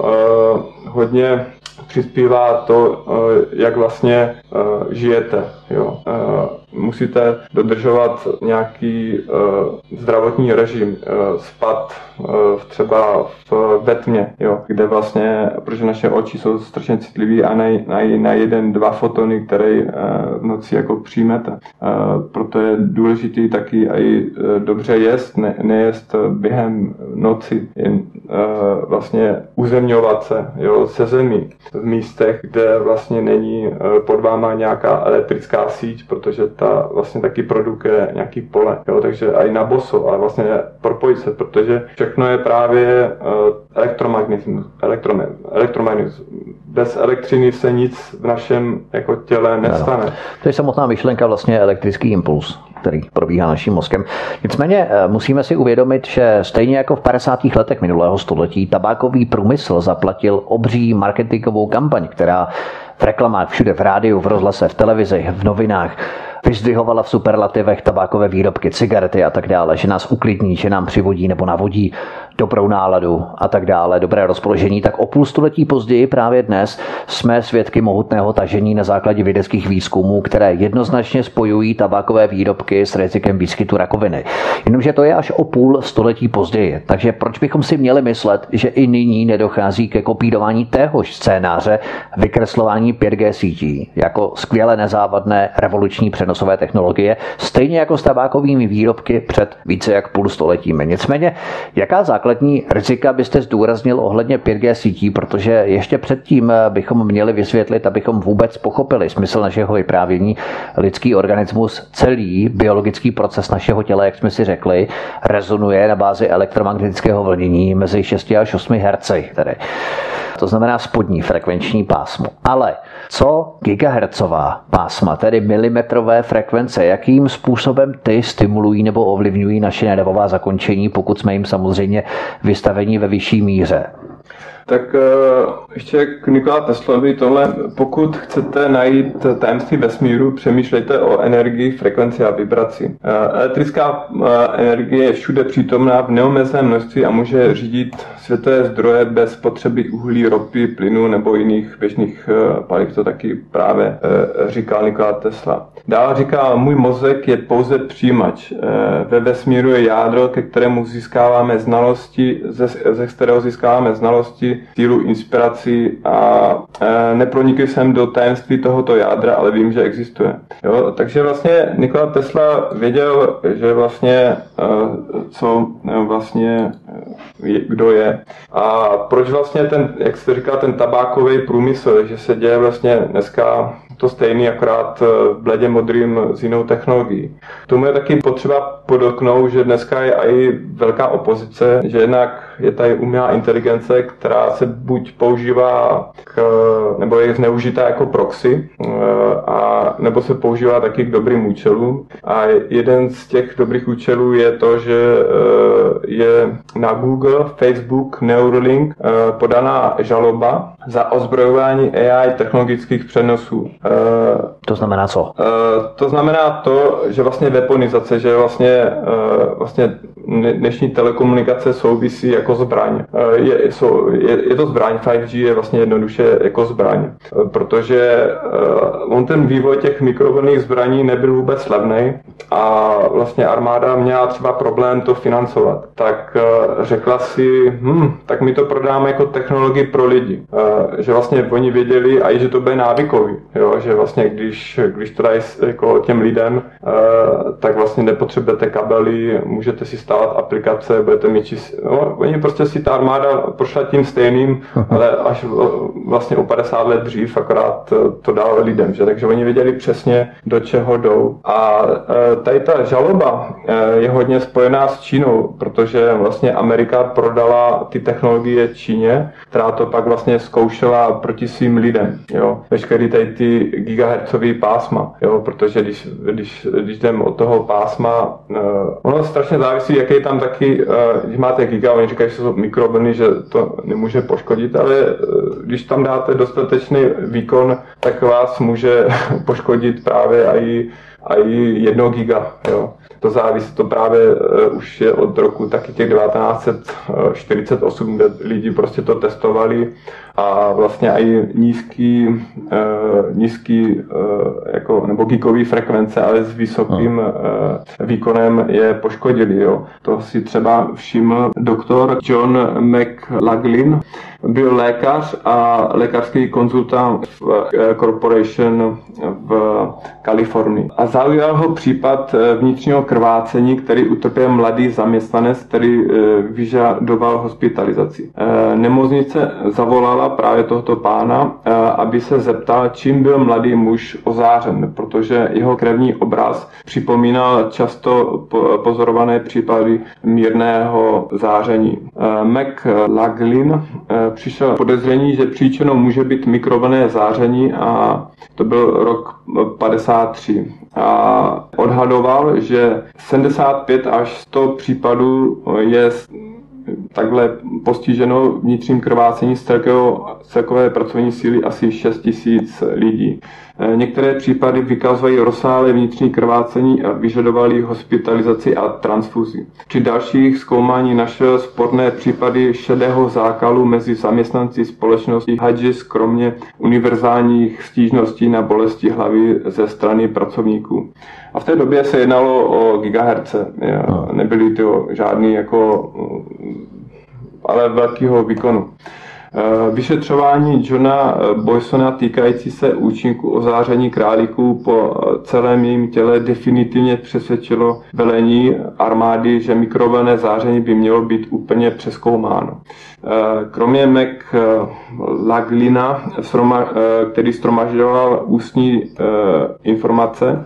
S2: hodně přispívá to, eh, jak vlastně eh, žijete. Jo. Eh, musíte dodržovat nějaký zdravotní režim, spát třeba v, ve tmě, jo, kde vlastně, protože naše oči jsou strašně citlivé a na, na, na jeden, dva fotony, které v noci jako přijmete. Proto je důležitý taky i dobře jíst, ne, nejest během noci, jen vlastně uzemňovat se jo, se zemí v místech, kde vlastně není eh, pod váma nějaká elektrická síť, protože ta vlastně taky produkuje nějaký pole, jo, takže i na boso, ale vlastně propojit se, protože všechno je právě eh, elektromagnetismus, elektromagnetismus. Bez elektřiny se nic v našem jako těle nestane. Ano.
S1: To je samotná myšlenka vlastně elektrický impuls který probíhá naším mozkem. Nicméně eh, musíme si uvědomit, že stejně jako v 50. letech minulého století tabákový průmysl zaplatil obří marketingovou kampaň, která v reklamách všude v rádiu, v rozhlase, v televizi, v novinách. Vyzdvihovala v superlativech tabákové výrobky, cigarety a tak dále, že nás uklidní, že nám přivodí nebo navodí dobrou náladu a tak dále, dobré rozpoložení, tak o půl století později právě dnes jsme svědky mohutného tažení na základě vědeckých výzkumů, které jednoznačně spojují tabákové výrobky s rizikem výskytu rakoviny. Jenomže to je až o půl století později. Takže proč bychom si měli myslet, že i nyní nedochází ke kopírování téhož scénáře vykreslování 5G sítí jako skvěle nezávadné revoluční přenosové technologie, stejně jako s tabákovými výrobky před více jak půl stoletími. Nicméně, jaká základní základní rizika byste zdůraznil ohledně 5G sítí, protože ještě předtím eh, bychom měli vysvětlit, abychom vůbec pochopili smysl našeho vyprávění. Lidský organismus, celý biologický proces našeho těla, jak jsme si řekli, rezonuje na bázi elektromagnetického vlnění mezi 6 až 8 Hz. Tedy. To znamená spodní frekvenční pásmo. Ale co gigahertzová pásma, tedy milimetrové frekvence, jakým způsobem ty stimulují nebo ovlivňují naše nervová zakončení, pokud jsme jim samozřejmě vystavení ve vyšší míře?
S2: Tak uh, ještě k Nikola Teslovi tohle, pokud chcete najít tajemství vesmíru, přemýšlejte o energii, frekvenci a vibraci. Uh, elektrická uh, energie je všude přítomná v neomezeném množství a může řídit světové zdroje bez potřeby uhlí, ropy, plynu nebo jiných běžných paliv. To taky právě říkal Nikola Tesla. Dál říká, můj mozek je pouze přijímač. Ve vesmíru je jádro, ke kterému získáváme znalosti, ze, ze kterého získáváme znalosti, sílu, inspiraci a e, nepronikl jsem do tajemství tohoto jádra, ale vím, že existuje. Jo? Takže vlastně Nikola Tesla věděl, že vlastně e, co e, vlastně kdo je. A proč vlastně ten, jak jste říkal, ten tabákový průmysl, že se děje vlastně dneska to stejný, akorát bledě modrým s jinou technologií. Tomu je taky potřeba podotknout, že dneska je i velká opozice, že jednak je tady umělá inteligence, která se buď používá k, nebo je zneužitá jako proxy, a, nebo se používá taky k dobrým účelům. A jeden z těch dobrých účelů je to, že je na Google, Facebook, Neuralink podaná žaloba za ozbrojování AI technologických přenosů.
S1: To znamená co?
S2: To znamená to, že vlastně weaponizace, že vlastně, vlastně dnešní telekomunikace souvisí jako zbraň. Je, je, je to zbraň, 5G je vlastně jednoduše jako zbraň, protože on ten vývoj těch mikrovlnných zbraní nebyl vůbec levný a vlastně armáda měla třeba problém to financovat. Tak řekla si, hm, tak my to prodáme jako technologii pro lidi. Že vlastně oni věděli, a i že to bude návykový, jo? že vlastně když, když to dají jako těm lidem, tak vlastně nepotřebujete kabely, můžete si stávat aplikace, budete mít čist... no, oni prostě si ta armáda prošla tím stejným, ale až vlastně o 50 let dřív akorát to dal lidem, že? takže oni věděli přesně, do čeho jdou. A tady ta žaloba je hodně spojená s Čínou, protože vlastně Amerika prodala ty technologie Číně, která to pak vlastně zkoušela proti svým lidem. Jo? Veškerý tady ty gigahertzový pásma, jo? protože když, když, když jdem od toho pásma, ono strašně závisí, jaký tam taky, když máte giga, oni říkají, že jsou mikrovlny, že to nemůže poškodit, ale uh, když tam dáte dostatečný výkon, tak vás může poškodit právě i, i jedno giga. Jo to závisí, to právě uh, už je od roku taky těch 1948, kde lidi prostě to testovali a vlastně i nízký, uh, nízký uh, jako, nebo gigový frekvence, ale s vysokým uh, výkonem je poškodili. Jo. To si třeba všiml doktor John McLaughlin, byl lékař a lékařský konzultant v Corporation v Kalifornii. A zaujal ho případ vnitřního krvácení, který utrpěl mladý zaměstnanec, který vyžadoval hospitalizaci. Nemocnice zavolala právě tohoto pána, eh, aby se zeptal, čím byl mladý muž ozářen, protože jeho krevní obraz připomínal často pozorované případy mírného záření. Eh, McLaughlin eh, přišel podezření, že příčinou může být mikrovlné záření a to byl rok 53 a odhadoval, že 75 až 100 případů je takhle postiženo vnitřním krvácení z celkové pracovní síly asi 6 tisíc lidí. E, některé případy vykazují rozsáhlé vnitřní krvácení a vyžadovali hospitalizaci a transfuzi. Při dalších zkoumání našel sporné případy šedého zákalu mezi zaměstnanci společnosti Hadžis, kromě univerzálních stížností na bolesti hlavy ze strany pracovníků. A v té době se jednalo o gigaherce. No. Nebyly to žádný jako ale velkého výkonu. Eh, vyšetřování Johna Boysona týkající se účinku ozáření králíků po celém jejím těle definitivně přesvědčilo velení armády, že mikrovlné záření by mělo být úplně přeskoumáno. Kromě Mac Laglina, který stromažďoval ústní informace,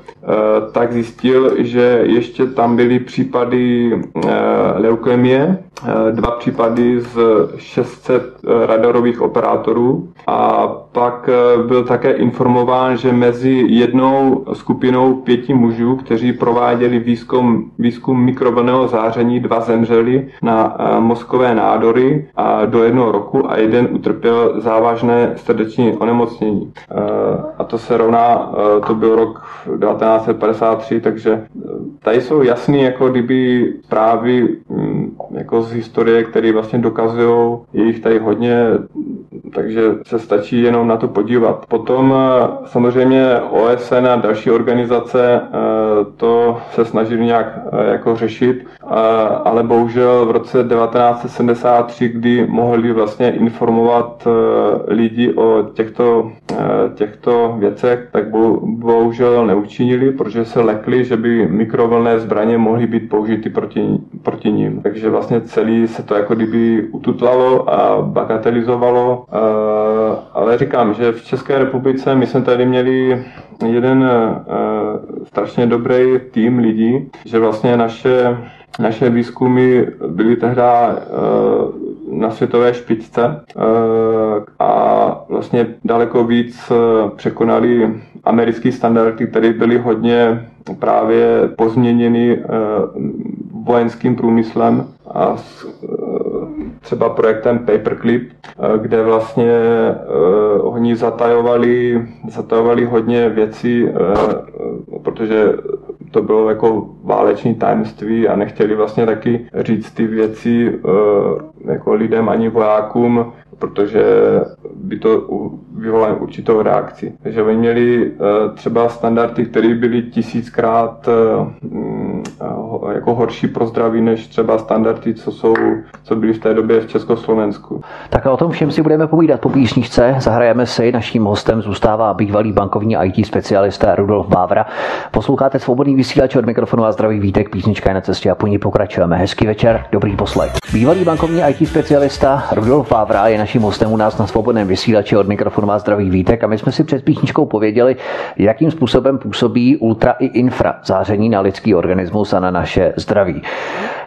S2: tak zjistil, že ještě tam byly případy leukemie, dva případy z 600 radarových operátorů a pak eh, byl také informován, že mezi jednou skupinou pěti mužů, kteří prováděli výzkum, výzkum mikrovlného záření, dva zemřeli na eh, mozkové nádory a do jednoho roku a jeden utrpěl závažné srdeční onemocnění. Eh, a to se rovná, to byl rok 1953, takže tady jsou jasný jako kdyby zprávy mm, jako z historie, které vlastně dokazují, je jich tady hodně, takže se stačí jenom na to podívat. Potom eh, samozřejmě OSN a další organizace eh, to se snažili nějak jako řešit, ale bohužel v roce 1973, kdy mohli vlastně informovat lidi o těchto, těchto věcech, tak bohužel neučinili, protože se lekli, že by mikrovlné zbraně mohly být použity proti, proti ním. Takže vlastně celý se to jako kdyby ututlalo a bagatelizovalo, ale říkám, že v České republice my jsme tady měli jeden strašně dobrý tým lidí, že vlastně naše, naše výzkumy byly tehdy uh, na světové špičce uh, a vlastně daleko víc překonali americké standardy, které byly hodně právě pozměněny vojenským průmyslem a s, třeba projektem Paperclip, kde vlastně oni zatajovali, zatajovali hodně věcí, protože to bylo jako váleční tajemství a nechtěli vlastně taky říct ty věci uh, jako lidem ani vojákům, protože by to vyvolalo určitou reakci. Takže oni měli třeba standardy, které byly tisíckrát jako horší pro zdraví než třeba standardy, co, jsou, co byly v té době v Československu.
S1: Tak a o tom všem si budeme povídat po písničce. Zahrajeme si, naším hostem zůstává bývalý bankovní IT specialista Rudolf Vávra. Posloucháte svobodný vysílač od mikrofonu a zdravý vítek, písnička je na cestě a po ní pokračujeme. Hezký večer, dobrý poslech. Bývalý bankovní IT specialista Rudolf Vávra je naším hostem u nás na svobodném vysílači od mikrofonu a zdravý vítek a my jsme si před písničkou pověděli, jakým způsobem působí ultra i infra záření na lidský organismus a na naše zdraví.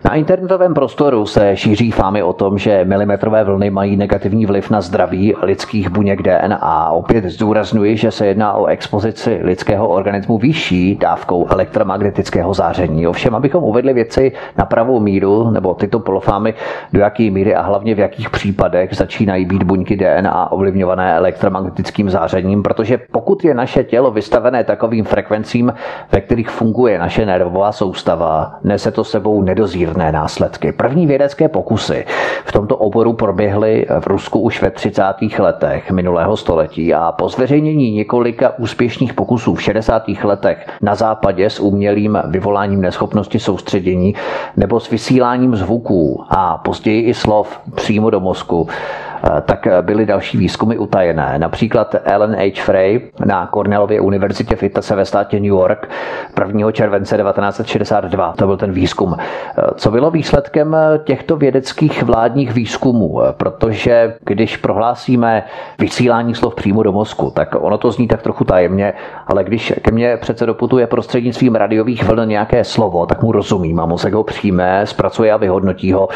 S1: Na internetovém prostoru se šíří fámy o tom, že milimetrové vlny mají negativní vliv na zdraví lidských buněk DNA. Opět zdůraznuji, že se jedná o expozici lidského organismu vyšší dávkou elektromagnetického záření. Ovšem, abychom uvedli věci na pravou míru, nebo tyto polofámy, do jaké míry a hlavně v jakých případech začínají být buňky DNA ovlivňované elektromagnetickým zářením, protože pokud je naše tělo vystavené takovým frekvencím, ve kterých funguje naše nervová soustava, nese to sebou nedozírné následky. První vědecké pokusy v tomto oboru proběhly v Rusku už ve 30. letech minulého století a po zveřejnění několika úspěšných pokusů v 60. letech na západě s umělým vyvoláním neschopnosti soustředění nebo s vysíláním zvuků a později i slov přímo do mozku, tak eh, byly další výzkumy utajené. Například Ellen H. Frey na Cornellově univerzitě v Itase ve státě New York 1. července 1962. To byl ten výzkum. Eh, co bylo výsledkem těchto vědeckých vládních výzkumů? Protože když prohlásíme vysílání slov přímo do mozku, tak ono to zní tak trochu tajemně, ale když ke mně přece doputuje prostřednictvím radiových vln nějaké slovo, tak mu rozumím a mozek ho přijme, zpracuje a vyhodnotí ho.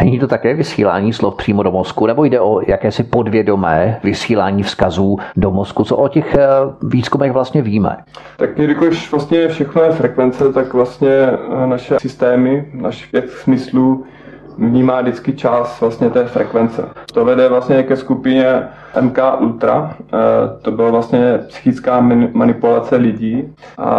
S1: Není to také vysílání slov přímo do mozku, nebo jde o o jakési podvědomé vysílání vzkazů do mozku. Co o těch eh, výzkumech vlastně víme?
S2: Tak jelikož vlastně všechno je frekvence, tak vlastně eh, naše systémy, našich pět smyslů vnímá vždycky část vlastně té frekvence. To vede vlastně ke skupině MK Ultra, eh, to byla vlastně psychická manipulace lidí a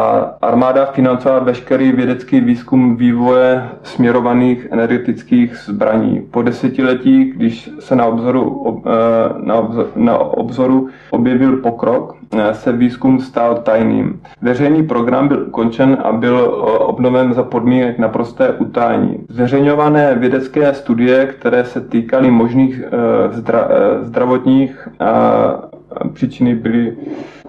S2: armáda financovala veškerý vědecký výzkum vývoje směrovaných energetických zbraní. Po desetiletí, když se na obzoru, eh, na obzoru, na obzoru objevil pokrok, eh, se výzkum stal tajným. Veřejný program byl ukončen a byl obnoven za podmínek naprosté utajení. Zveřejňované vědecké studie, které se týkaly možných zdra, zdravotních příčiny byly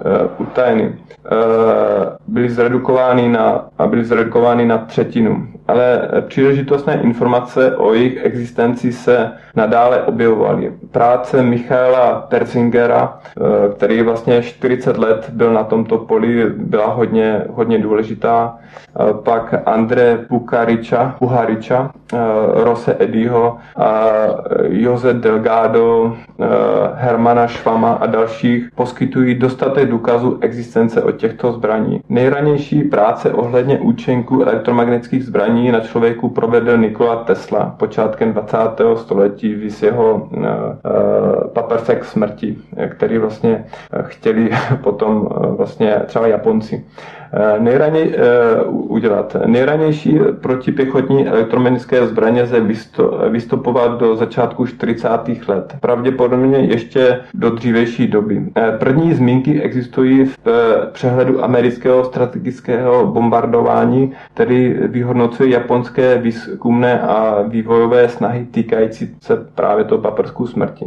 S2: Eh, utajeny. Eh, byly zredukovány na, a byly zredukovány na třetinu. Ale příležitostné informace o jejich existenci se nadále objevovaly. Práce Michaela Terzingera, eh, který vlastně 40 let byl na tomto poli, byla hodně, hodně důležitá. Pak Andre Pukariča, Puhariča, Rose Ediho, Jose Delgado, Hermana Švama a dalších poskytují dostatek důkazu existence od těchto zbraní. Nejranější práce ohledně účinku elektromagnetických zbraní na člověku provedl Nikola Tesla počátkem 20. století v jeho uh, smrti, který vlastně chtěli potom uh, vlastně třeba Japonci. Nejraně, udělat. Nejranější protipěchotní elektromagnetické zbraně se vystupovat do začátku 40. let. Pravděpodobně ještě do dřívější doby. První zmínky existují v přehledu amerického strategického bombardování, který vyhodnocuje japonské výzkumné a vývojové snahy týkající se právě toho paprsku smrti.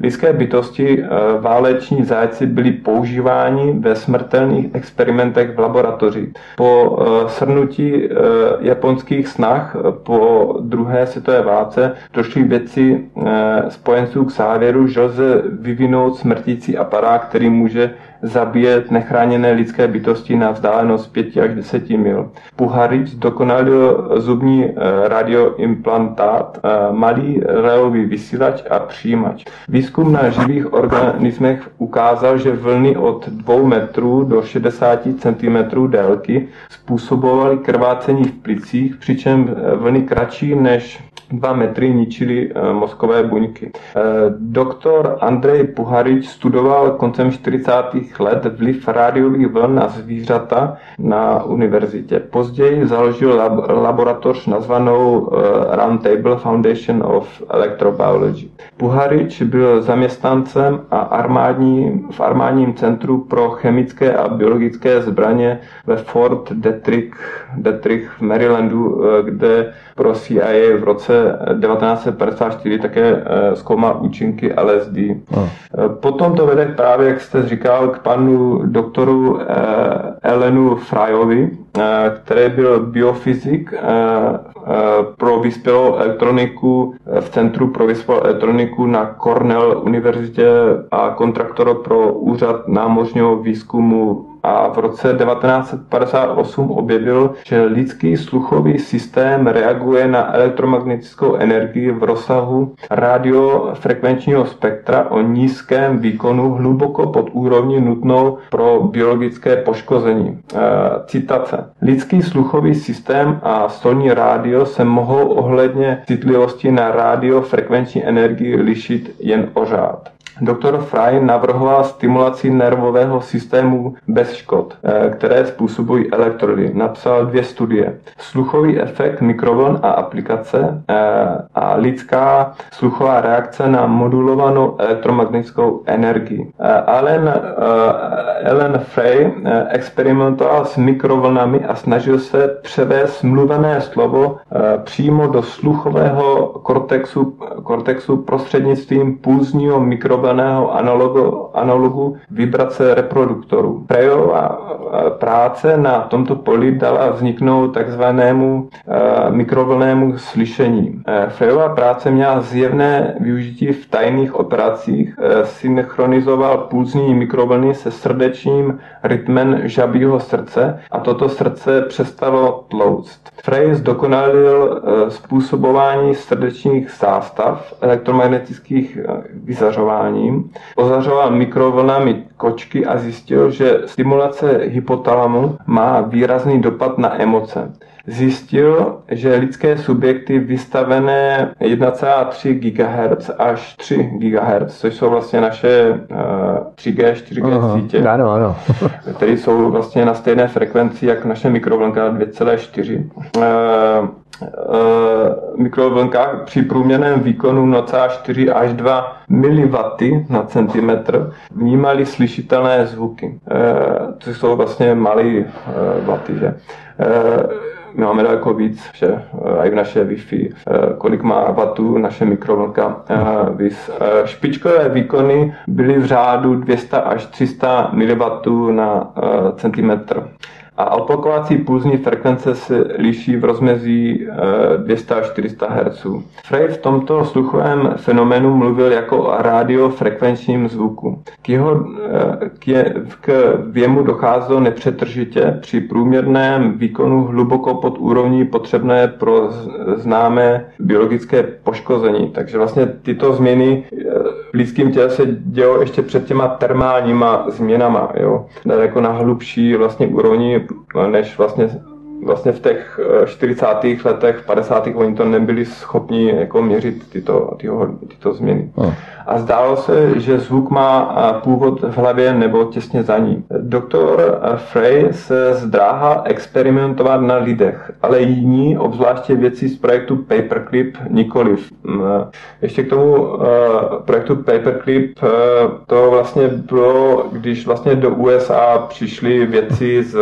S2: Lidské bytosti, váleční zájci byli používáni ve smrtelných experimentech v laboratoři. Po shrnutí japonských snah po druhé světové válce došli věci spojenců k závěru, že lze vyvinout smrtící aparát, který může zabíjet nechráněné lidské bytosti na vzdálenost 5 až 10 mil. Puharič dokonalil zubní eh, radioimplantát, eh, malý reový vysílač a přijímač. Výzkum na živých organismech ukázal, že vlny od 2 metrů do 60 cm délky způsobovaly krvácení v plicích, přičem vlny kratší než 2 metry ničili eh, mozkové buňky. Doktor Andrej Puharič studoval koncem 40 let vliv rádiových vln na zvířata na univerzitě. Později založil lab- laboratoř nazvanou uh, Roundtable Foundation of Electrobiology. Puharič byl zaměstnancem a armádní, v armádním centru pro chemické a biologické zbraně ve Fort Detrick, Detrick v Marylandu, eh, kde pro CIA v roce 1954 také eh, zkoumal účinky LSD. Oh. Potom to vede právě, jak jste říkal, k panu doktoru eh, Elenu Frajovi, eh, který byl biofyzik pro vyspělou elektroniku v Centru pro vyspělou elektroniku na Cornell univerzitě a kontraktor pro úřad námořního výzkumu a v roce 1958 objevil, že lidský sluchový systém reaguje na elektromagnetickou energii v rozsahu radiofrekvenčního spektra o nízkém výkonu hluboko pod úrovní nutnou pro biologické poškození. E, citace. Lidský sluchový systém a stolní rádio se mohou ohledně citlivosti na radiofrekvenční energii lišit jen o řád. Doktor Fry navrhoval stimulaci nervového systému bez škod, eh, které způsobují elektrody. Napsal dvě studie. Sluchový efekt mikrovln a aplikace eh, a lidská sluchová reakce na modulovanou elektromagnetickou energii. Eh, Allen, Ellen Frey experimentoval s mikrovlnami a snažil se převést mluvené slovo přímo do sluchového kortexu, kortexu prostřednictvím pulzního mikrovlnu upraveného analogu, analogu vibrace reproduktorů. Prejová e, práce na tomto poli dala vzniknout takzvanému e, mikrovlnému slyšení. E, Frejová práce měla zjevné využití v tajných operacích, synchronizoval pulzní mikrovlny se srdečním rytmem žabího srdce a toto srdce přestalo tlouct. Frey zdokonalil způsobování srdečních zástav elektromagnetických vyzařování vzděláním, ozařoval mikrovlnami kočky a zjistil, že stimulace hypotalamu má výrazný dopad na emoce. Zjistil, že lidské subjekty vystavené 1,3 GHz až 3 GHz, což jsou vlastně naše uh, 3G, 4G Aha, sítě,
S1: ano, ano.
S2: které jsou vlastně na stejné frekvenci jak naše mikrovlnka 2,4. Uh, mikrovlnkách při průměrném výkonu 0,4 až 2 mW na centimetr vnímali slyšitelné zvuky, uh, což jsou vlastně malé vaty. Že? Uh, my máme daleko víc, že i v naše Wi-Fi, kolik má vatů naše mikrovlnka. Špičkové výkony byly v řádu 200 až 300 mW na centimetr a opakovací pulzní frekvence se liší v rozmezí 200 až 400 Hz. Frey v tomto sluchovém fenoménu mluvil jako o radiofrekvenčním zvuku. K jeho eh, k, je, k věmu docházelo nepřetržitě při průměrném výkonu hluboko pod úrovní potřebné pro známé biologické poškození. Takže vlastně tyto změny eh, v lidském těle se dělo ještě před těma termálníma změnama, jo? jako na hlubší vlastně úrovni než vlastně vlastně v těch 40. letech, 50. oni to nebyli schopni jako měřit tyto, tyto, tyto změny. Hmm. A zdálo se, že zvuk má původ v hlavě nebo těsně za ní. Doktor Frey se zdráhal experimentovat na lidech, ale jiní, obzvláště věci z projektu Paperclip, nikoliv. Ještě k tomu projektu Paperclip, to vlastně bylo, když vlastně do USA přišli věci z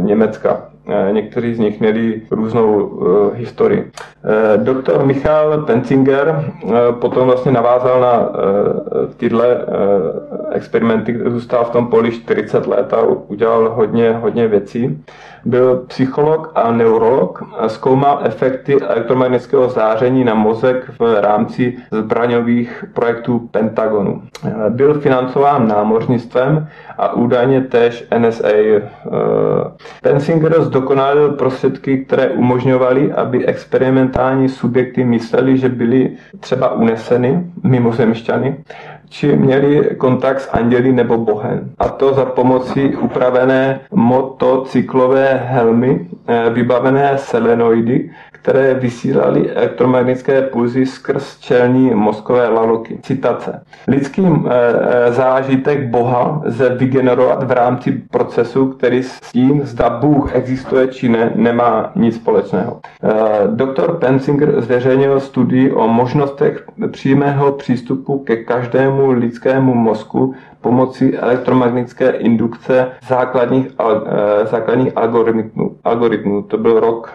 S2: Německa. Eh, někteří z nich měli různou uh, historii. Uh, doktor Michal Penzinger potom vlastně navázal na tyhle experimenty, zůstal v tom poli 40 let a udělal hodně, hodně věcí. Byl psycholog a neurolog a zkoumal efekty elektromagnetického záření na mozek v rámci zbraňových projektů Pentagonu. Byl financován námořnictvem a údajně též NSA. Pensinger zdokonalil prostředky, které umožňovaly, aby experimentální subjekty mysleli, že byly třeba uneseny mimozemšťany, či měli kontakt s anděli nebo bohem. A to za pomocí upravené motocyklové helmy, eh, vybavené selenoidy, které vysílaly elektromagnetické pulzy skrz čelní mozkové laloky. Citace. Lidský e, zážitek Boha lze vygenerovat v rámci procesu, který s tím, zda Bůh existuje či ne, nemá nic společného. E, doktor Pensinger zveřejnil studii o možnostech přímého přístupu ke každému lidskému mozku pomocí elektromagnetické indukce základních, eh, základních algoritmů. algoritmů. To byl rok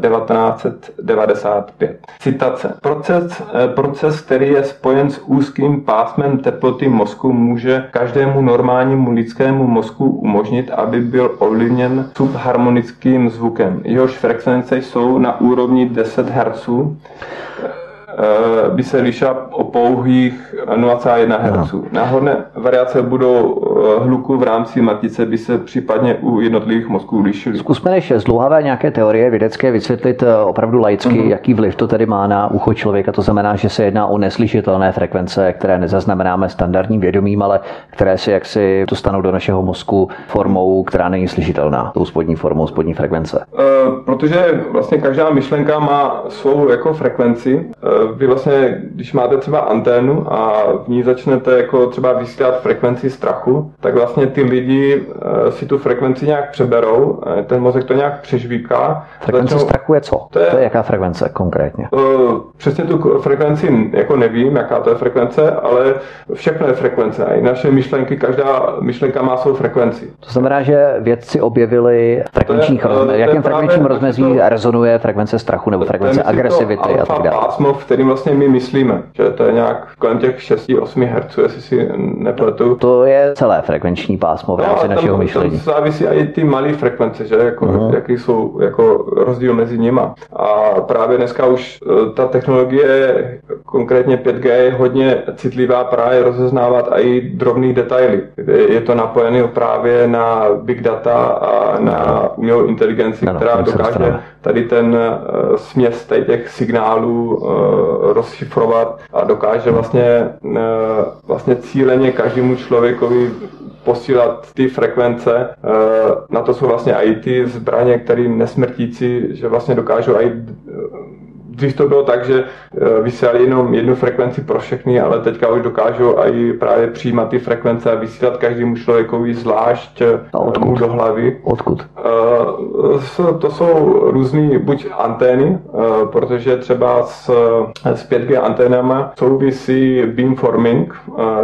S2: 1995. Eh, Citace. Proces, eh, proces, který je spojen s úzkým pásmem teploty mozku, může každému normálnímu lidskému mozku umožnit, aby byl ovlivněn subharmonickým zvukem. Jehož frekvence jsou na úrovni 10 Hz by se lišila o pouhých 0,1 Hz. Náhodné variace budou eh, hluku v rámci matice by se případně u jednotlivých mozků lišily.
S1: Zkusme než zdlouhavé nějaké teorie vědecké vysvětlit eh, opravdu laicky, mm-hmm. jaký vliv to tedy má na ucho člověka. To znamená, že se jedná o neslyšitelné frekvence, které nezaznamenáme standardním vědomím, ale které si jaksi dostanou do našeho mozku formou, která není slyšitelná, tou spodní formou, spodní frekvence.
S2: E, protože vlastně každá myšlenka má svou jako frekvenci. E, vy vlastně, když máte třeba anténu a v ní začnete jako třeba vysílat frekvenci strachu, tak vlastně ty lidi eh, si tu frekvenci nějak přeberou, eh, ten mozek to nějak přežvíká.
S1: Frekvence začnou... strachu je co? To je, to je jaká frekvence konkrétně? Uh,
S2: přesně tu frekvenci jako nevím, jaká to je frekvence, ale všechno je frekvence. A i naše myšlenky, každá myšlenka má svou frekvenci.
S1: To znamená, že vědci objevili frekvenčních rozmezí, jakém frekvenčním rozmezí to, rezonuje frekvence strachu nebo frekvence agresivity a tak dále.
S2: Pásmo, v kterým vlastně my myslíme, že to je nějak kolem těch 6-8 Hz, jestli si nepletu.
S1: To je celé frekvenční pásmo v no, rámci no, našeho myšlení.
S2: To závisí i ty malé frekvence, že jako, uh-huh. jaký jsou jako rozdíl mezi nima. A právě dneska už e, ta technologie, konkrétně 5G, je hodně citlivá právě rozeznávat i drobné detaily. Je to napojené právě na big data a na umělou inteligenci, která dokáže tady ten uh, směs těch signálů uh, rozšifrovat a dokáže vlastně, uh, vlastně cíleně každému člověkovi posílat ty frekvence. Na to jsou vlastně i ty zbraně, které nesmrtící, že vlastně dokážou i dřív to bylo tak, že eh, vysílali jenom jednu frekvenci pro všechny, ale teďka už dokážou i právě přijímat ty frekvence a vysílat každému člověkovi zvlášť eh, a odkud? do hlavy.
S1: Odkud?
S2: Eh, to jsou různé buď antény, protože třeba s, s 5G anténama souvisí beamforming,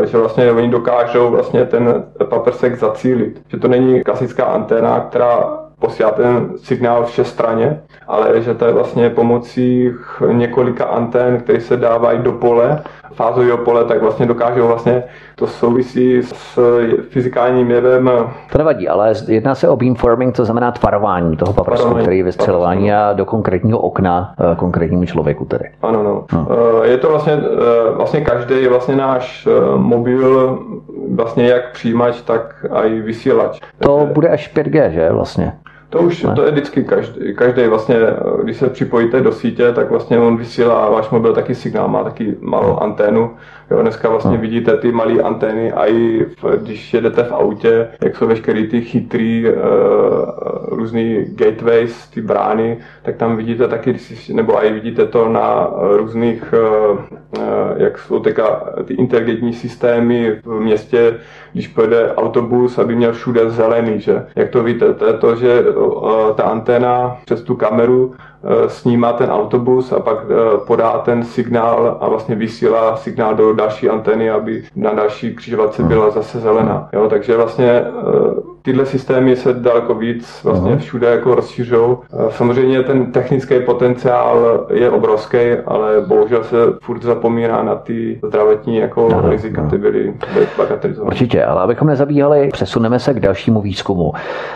S2: že vlastně oni dokážou vlastně ten paprsek zacílit. Že to není klasická anténa, která posílá ten signál všestraně, ale že to je vlastně pomocí několika antén, které se dávají do pole, fázového pole, tak vlastně dokážou vlastně, to souvisí s fyzikálním jevem.
S1: To nevadí, ale jedná se o beamforming, to znamená tvarování toho paprsku, který je vystřelování a do konkrétního okna eh, konkrétnímu člověku tedy.
S2: Ano, no. no. Je to vlastně, eh, vlastně každý je vlastně náš mobil, vlastně jak přijímač, tak i vysílač.
S1: To bude až 5G, že vlastně?
S2: To už, ne? to je vždycky každý, každý vlastně, když se připojíte do sítě, tak vlastně on vysílá váš mobil taky signál, má taky malou anténu. Jo, dneska vlastně no. vidíte ty malé antény a i v, když jedete v autě, jak jsou veškerý ty chytrý uh, různý gateways, ty brány, tak tam vidíte taky, nebo i vidíte to na různých, uh, uh, jak jsou teďka ty inteligentní systémy v městě, když pojede autobus, aby měl všude zelený, že? Jak to víte, to je to, že ta anténa přes tu kameru Eh, snímá ten autobus a pak eh, podá ten signál a vlastně vysílá signál do další anteny, aby na další křižovatce byla zase zelená. Jo, takže vlastně eh, tyhle systémy se daleko víc vlastně všude jako rozšířou. Samozřejmě ten technický potenciál je obrovský, ale bohužel se furt zapomíná na ty zdravotní jako aha, rizika, ty byly, byly bagatelizované.
S1: Určitě, ale abychom nezabíhali, přesuneme se k dalšímu výzkumu.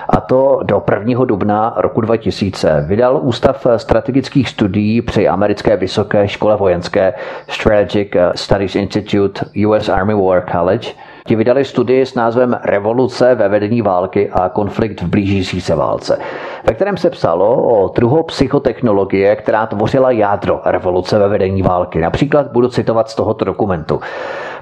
S1: A to do 1. dubna roku 2000 vydal Ústav strategických studií při americké vysoké škole vojenské Strategic Studies Institute US Army War College Ti vydali studii s názvem Revoluce ve vedení války a konflikt v blížící se válce, ve kterém se psalo o druhu psychotechnologie, která tvořila jádro revoluce ve vedení války. Například budu citovat z tohoto dokumentu.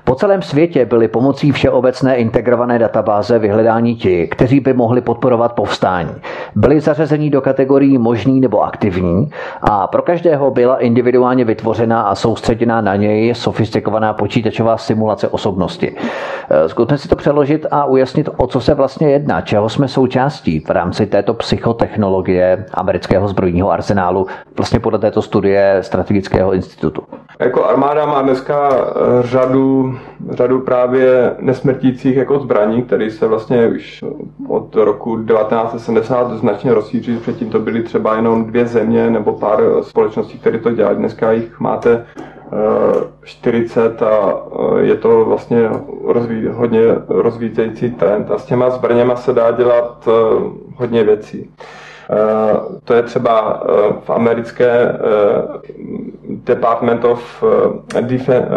S1: Po celém světě byly pomocí všeobecné integrované databáze vyhledání ti, kteří by mohli podporovat povstání. Byli zařazení do kategorií možný nebo aktivní a pro každého byla individuálně vytvořena a soustředěná na něj sofistikovaná počítačová simulace osobnosti. Eh, zkusme si to přeložit a ujasnit, o co se vlastně jedná, čeho jsme součástí v rámci této psychotechnologie amerického zbrojního arzenálu, vlastně podle této studie strategického institutu.
S2: Jako armáda má dneska eh, řadu, řadu právě nesmrtících jako zbraní, které se vlastně už od roku 1970 značně rozšíří. Předtím to byly třeba jenom dvě země nebo pár společností, které to dělají. Dneska jich máte 40 eh, a eh, je to vlastně rozví, hodně rozvíjející trend. A s těma zbraněma se dá dělat hodně věcí. Eh, to je třeba eh, v americké eh, Department of, Defense,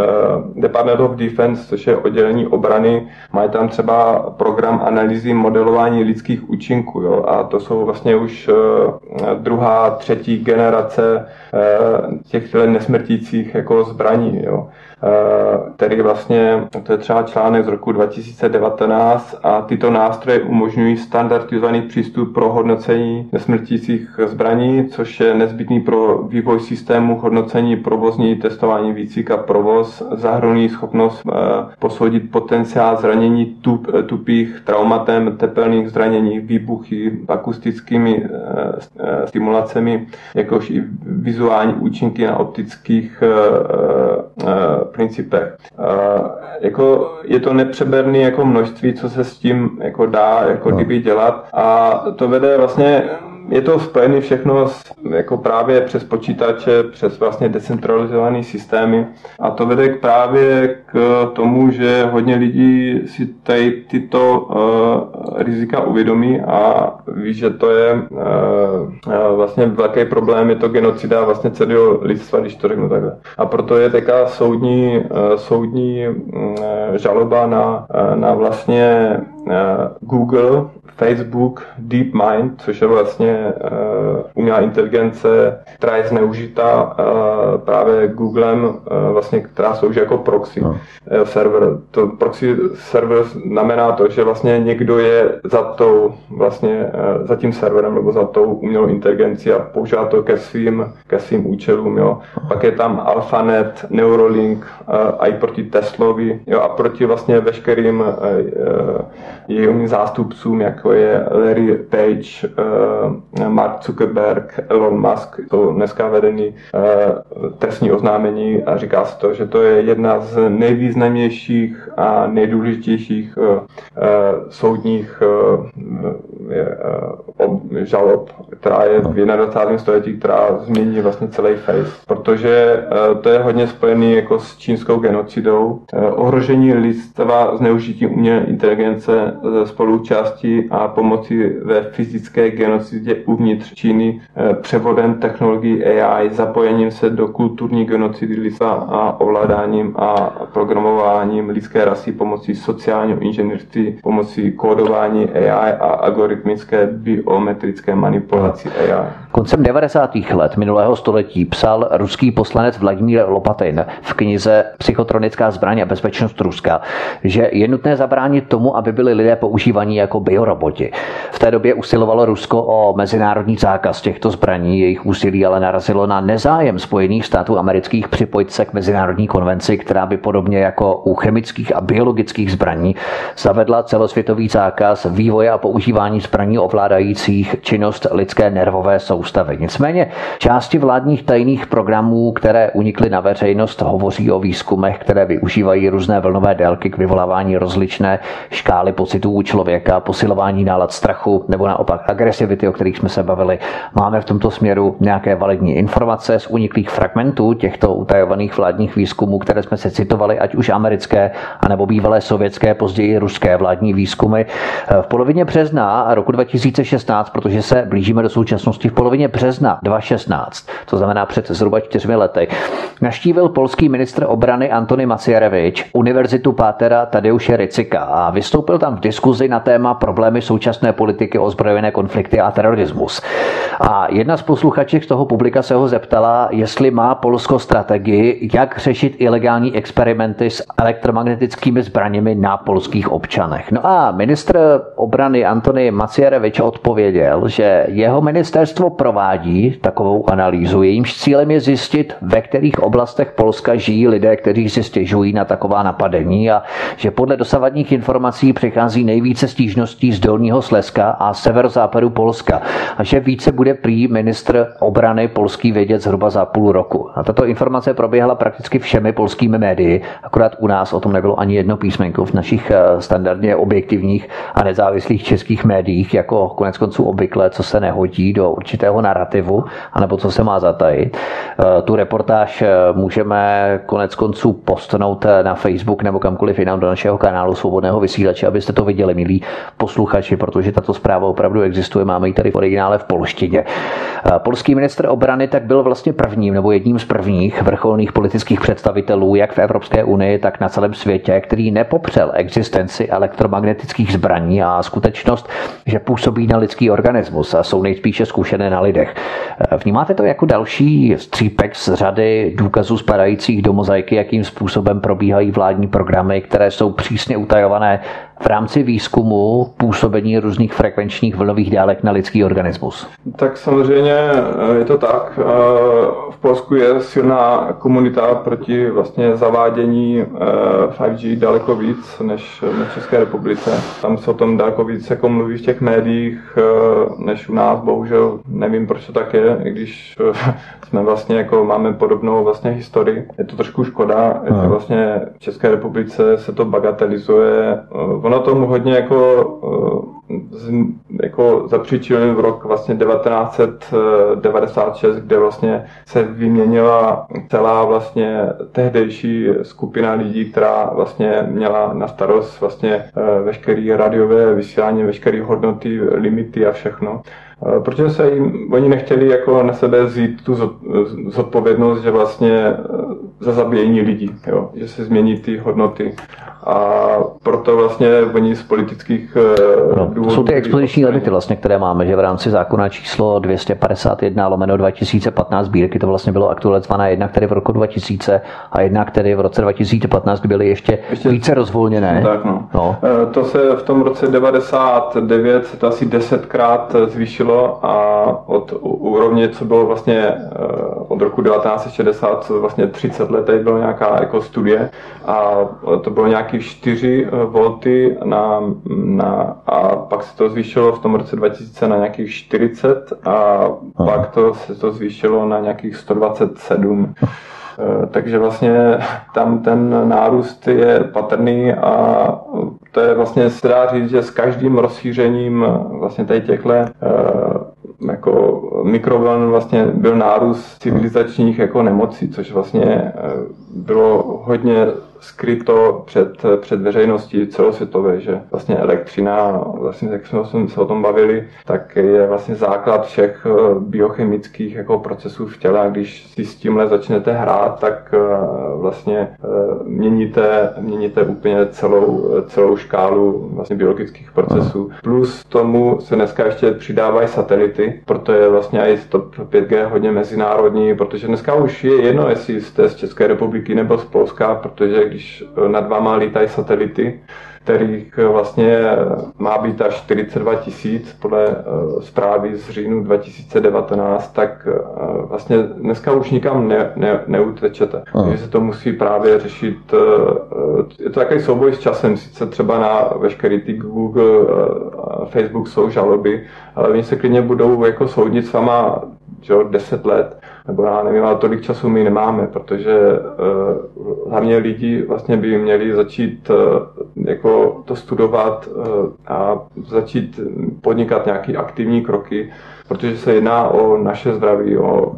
S2: Department of Defense, což je oddělení obrany, mají tam třeba program analýzy modelování lidských účinků. Jo? A to jsou vlastně už druhá, třetí generace těchto nesmrtících jako zbraní. Jo? Který vlastně, to je třeba článek z roku 2019 a tyto nástroje umožňují standardizovaný přístup pro hodnocení nesmrtících zbraní, což je nezbytný pro vývoj systému hodnocení provozní, testování výcvik a provoz, zahrnují schopnost eh, posoudit potenciál zranění tup, eh, tupých traumatem, tepelných zranění, výbuchy, akustickými eh, stimulacemi, jakož i vizuální účinky na optických principech. Jako je to nepřeberný jako množství, co se s tím jako dá jako no. kdyby dělat a to vede vlastně je to spojené všechno s, jako právě přes počítače, přes vlastně decentralizované systémy a to vede k právě k tomu, že hodně lidí si tady tyto uh, rizika uvědomí a ví, že to je uh, vlastně velký problém, je to genocida vlastně celého lidstva, když to řeknu takhle. A proto je teďka soudní, uh, soudní uh, žaloba na, uh, na vlastně Google Facebook DeepMind, což je vlastně uh, umělá inteligence, která je zneužita uh, právě Googlem, uh, vlastně, která slouží jako proxy no. server. To proxy server znamená to, že vlastně někdo je za tou vlastně uh, za tím serverem nebo za tou umělou inteligencí a používá to ke svým, ke svým účelům. Jo. Pak je tam AlphaNet, Neuralink uh, a i proti Teslovi jo, a proti vlastně veškerým uh, uh, jejím zástupcům, jako jako je Larry Page, uh, Mark Zuckerberg, Elon Musk, jsou dneska vedení uh, trestní oznámení a říká se to, že to je jedna z nejvýznamnějších a nejdůležitějších uh, soudních žalob, která je v 21. století, která změní vlastně celý face, protože to je hodně spojený jako s čínskou genocidou, ohrožení lidstva zneužití umělé inteligence spoluúčastí a pomoci ve fyzické genocidě uvnitř Číny eh, převodem technologií AI, zapojením se do kulturní genocidy lidstva a ovládáním a programováním lidské rasy pomocí sociálního inženýrství, pomocí kódování AI a algoritmické biometrické manipulaci AI.
S1: Koncem 90. let minulého století psal ruský poslanec Vladimír Lopatin v knize Psychotronická zbraň a bezpečnost Ruska, že je nutné zabránit tomu, aby byli lidé používaní jako bioroboti. V té době usilovalo Rusko o mezinárodní zákaz těchto zbraní, jejich úsilí ale narazilo na nezájem Spojených států amerických připojit se k mezinárodní konvenci, která by podobně jako u chemických a biologických zbraní zavedla celosvětový zákaz vývoje a používání zbraní ovládajících činnost lidské nervové soustavy. Nicméně části vládních tajných programů, které unikly na veřejnost, hovoří o výzkumech, které využívají různé vlnové délky k vyvolávání rozličné škály pocitů u člověka, posilování nálad strachu nebo naopak agresivity, o kterých jsme se bavili. Máme v tomto směru nějaké validní informace z uniklých fragmentů těchto utajovaných vládních výzkumů, které jsme se citovali, ať už americké, anebo bývalé sovětské, později ruské vládní výzkumy. V polovině března roku 2016, protože se blížíme do současnosti v polovině března 2016, to znamená před zhruba čtyřmi lety, naštívil polský ministr obrany Antony Macierevič Univerzitu Pátera Tadeuše Ricika a vystoupil tam v diskuzi na téma problémy současné politiky, ozbrojené konflikty a terorismus. A jedna z posluchaček z toho publika se ho zeptala, jestli má Polsko strategii, jak řešit ilegální experimenty s elektromagnetickými zbraněmi na polských občanech. No a ministr obrany Antony Macierevič odpověděl, že jeho ministerstvo provádí takovou analýzu. Jejímž cílem je zjistit, ve kterých oblastech Polska žijí lidé, kteří si stěžují na taková napadení a že podle dosavadních informací přichází nejvíce stížností z Dolního Slezska a severozápadu Polska a že více bude prý ministr obrany polský vědět zhruba za půl roku. A tato informace proběhla prakticky všemi polskými médii, akorát u nás o tom nebylo ani jedno písmenko v našich eh, standardně objektivních a nezávislých českých médiích, jako konec konců obvykle, co se nehodí do určitého narrativu, anebo co se má zatajit. Eh, tu reportáž eh, můžeme konec konců postnout na Facebook nebo kamkoliv jinam do našeho kanálu Svobodného vysílače, abyste to viděli, milí posluchači, protože tato zpráva opravdu existuje. Máme ji tady v originále v polštině. Polský ministr obrany tak byl vlastně prvním nebo jedním z prvních vrcholných politických představitelů, jak v Evropské unii, tak na celém světě, který nepopřel existenci elektromagnetických zbraní a skutečnost, že působí na lidský organismus a jsou nejspíše zkušené na lidech. Vnímáte to jako další střípek z řady důkazů spadajících do mozaiky, jakým způsobem probíhají vládní programy, které jsou přísně utajované v rámci výzkumu působení různých frekvenčních vlnových dálek na lidský organismus?
S2: Tak samozřejmě eh, je to tak. Eh, v Polsku je silná komunita proti vlastně zavádění 5G eh, daleko víc než v České republice. Tam se o tom daleko víc jako mluví v těch médiích než u nás, bohužel nevím, proč to tak je, i když jsme vlastně jako máme podobnou vlastně historii. Je to trošku škoda, je to vlastně v České republice se to bagatelizuje ono tomu hodně jako, eh, jako zapříčil v rok vlastně 1996, kde vlastně se vyměnila celá vlastně tehdejší skupina lidí, která vlastně měla na starost vlastně eh, veškerý radiové vysílání, veškeré hodnoty, limity a všechno. Eh, protože se jim, oni nechtěli jako na sebe vzít tu zodpovědnost, že vlastně za zabíjení lidí, jo? že se změní ty hodnoty. A proto vlastně oni z politických eh, no,
S1: důvodů... Jsou ty expoziční limity vlastně, které máme, že v rámci zákona číslo 251 lomeno 2015 bírky to vlastně bylo aktualizované jednak tedy v roku 2000 a jednak tedy v roce 2015 byly ještě, ještě více rozvolněné.
S2: Tak no. no. Eh, to se v tom roce 99 se to asi desetkrát zvýšilo a od úrovně, co bylo vlastně eh, od roku 1960, vlastně 30 let, tady byla nějaká jako studie a to bylo nějaký nějaký 4 eh, volty na, na, a pak se to zvýšilo v tom roce 2000 na nějakých 40 a Aha. pak to se to zvýšilo na nějakých 127. Eh, takže vlastně tam ten nárůst je patrný a to je vlastně, se dá říct, že s každým rozšířením vlastně tady těchto eh, jako mikrovln vlastně byl nárůst civilizačních jako nemocí, což vlastně bylo hodně skryto před, před veřejností celosvětové, že vlastně elektřina, vlastně jak jsme se o tom bavili, tak je vlastně základ všech eh, biochemických jako procesů v těle a když si s tímhle začnete hrát, tak eh, vlastně eh, měníte, měníte úplně celou, celou škálu vlastně biologických procesů. Plus tomu se dneska ještě přidávají satelity, proto je vlastně i stop 5G hodně mezinárodní, protože dneska už je jedno, jestli jste z České republiky nebo z Polska, protože když nad váma lítají satelity, kterých vlastně má být až 42 tisíc podle eh, zprávy z říjnu 2019, tak eh, vlastně dneska už nikam ne, ne, neutečete. Takže se to musí právě řešit, eh, je to takový souboj s časem, sice třeba na veškerý ty Google, Facebook jsou žaloby, ale oni se klidně budou jako soudit s váma že 10 let, nebo já nevím, ale tolik času my nemáme, protože uh, hlavně lidi vlastně by měli začít uh, jako to studovat uh, a začít podnikat nějaké aktivní kroky, protože se jedná o naše zdraví, o,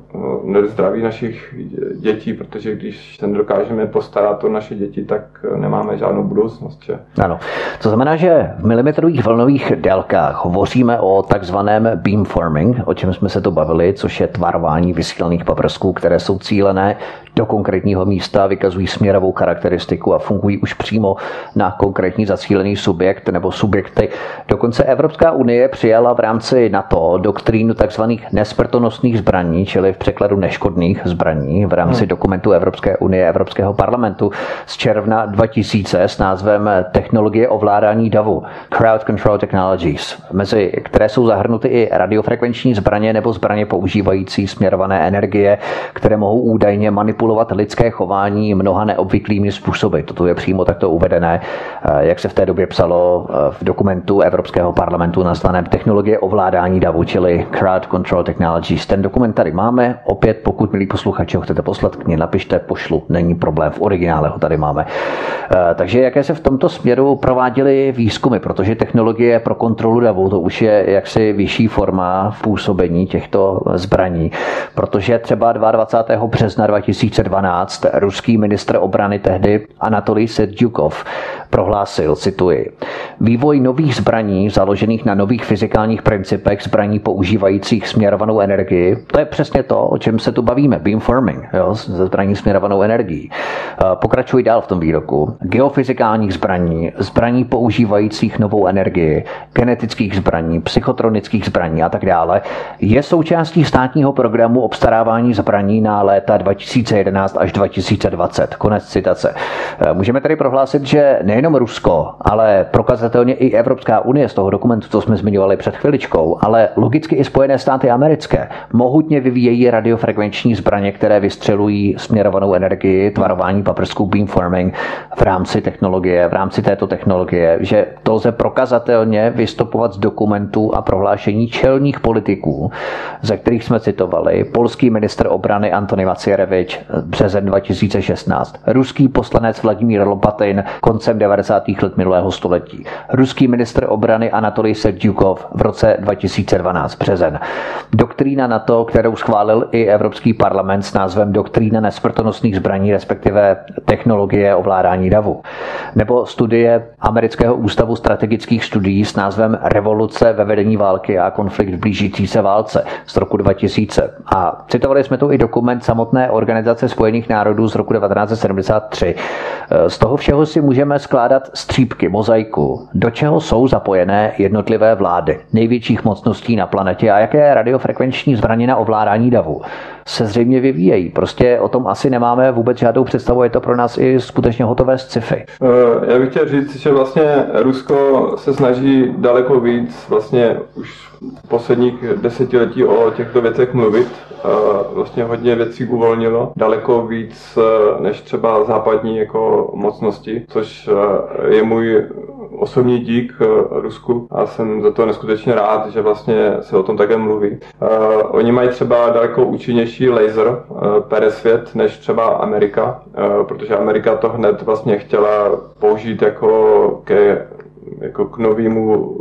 S2: zdraví našich dětí, protože když se nedokážeme postarat o naše děti, tak nemáme žádnou budoucnost. Že?
S1: Ano. To znamená, že v milimetrových vlnových délkách hovoříme o takzvaném beamforming, o čem jsme se to bavili, což je tvarování vysílaných paprsků, které jsou cílené do konkrétního místa, vykazují směrovou charakteristiku a fungují už přímo na konkrétní zacílený subjekt nebo subjekty. Dokonce Evropská unie přijala v rámci NATO doktrínu tzv. nesmrtonosných zbraní, čili v překladu neškodných zbraní v rámci hmm. dokumentu Evropské unie Evropského parlamentu z června 2000 s názvem Technologie ovládání davu, Crowd Control Technologies, mezi které jsou zahrnuty i radiofrekvenční zbraně nebo zbraně používající směrované energie, které mohou údajně manipulovat manipulovat lidské chování mnoha neobvyklými způsoby. Toto je přímo takto uvedené, eh, jak se v té době psalo eh, v dokumentu Evropského parlamentu nazvaném Technologie ovládání davu, čili Crowd Control Technologies. Ten dokument tady máme. Opět, pokud, milí posluchači, ho chcete poslat, k napište, pošlu, není problém, v originále ho tady máme. Eh, takže jaké se v tomto směru prováděly výzkumy, protože technologie pro kontrolu davu, to už je jaksi vyšší forma působení těchto zbraní, protože třeba 22. března 2000 2012 ruský ministr obrany tehdy Anatolij Sedjukov prohlásil, cituji, vývoj nových zbraní založených na nových fyzikálních principech zbraní používajících směrovanou energii, to je přesně to, o čem se tu bavíme, beamforming, jo, ze zbraní směrovanou energií. Pokračuji dál v tom výroku. Geofyzikálních zbraní, zbraní používajících novou energii, genetických zbraní, psychotronických zbraní a tak dále, je součástí státního programu obstarávání zbraní na léta 2011 až 2020. Konec citace. Můžeme tedy prohlásit, že ne nejenom Rusko, ale prokazatelně i Evropská unie z toho dokumentu, co jsme zmiňovali před chviličkou, ale logicky i Spojené státy americké mohutně vyvíjejí radiofrekvenční zbraně, které vystřelují směrovanou energii, tvarování paprsků beamforming v rámci technologie, v rámci této technologie, že to lze prokazatelně vystupovat z dokumentů a prohlášení čelních politiků, ze kterých jsme citovali polský minister obrany Antony Macierevič březen 2016, ruský poslanec Vladimír Lopatin koncem 90. let minulého století. Ruský ministr obrany Anatolij Serdyukov v roce 2012 březen. Doktrína NATO, kterou schválil i Evropský parlament s názvem Doktrína nesmrtonosných zbraní, respektive technologie ovládání davu. Nebo studie Amerického ústavu strategických studií s názvem Revoluce ve vedení války a konflikt v blížící se válce z roku 2000. A citovali jsme tu i dokument samotné Organizace spojených národů z roku 1973. Z toho všeho si můžeme skládat střípky, mozaiku, do čeho jsou zapojené jednotlivé vlády, největších mocností na planetě a jaké radiofrekvenční zbraně na ovládání davu se zřejmě vyvíjejí. Prostě o tom asi nemáme vůbec žádnou představu, je to pro nás i skutečně hotové sci-fi.
S2: Eh, já bych chtěl říct, že vlastně Rusko se snaží daleko víc vlastně už posledních desetiletí o těchto věcech mluvit. Eh, vlastně hodně věcí uvolnilo, daleko víc eh, než třeba západní jako mocnosti, což je můj osobní dík Rusku a jsem za to neskutečně rád, že vlastně se o tom také mluví. Oni mají třeba daleko účinnější rychlejší laser eh, pere svět než třeba Amerika, eh, protože Amerika to hned vlastně chtěla použít jako ke jako k novému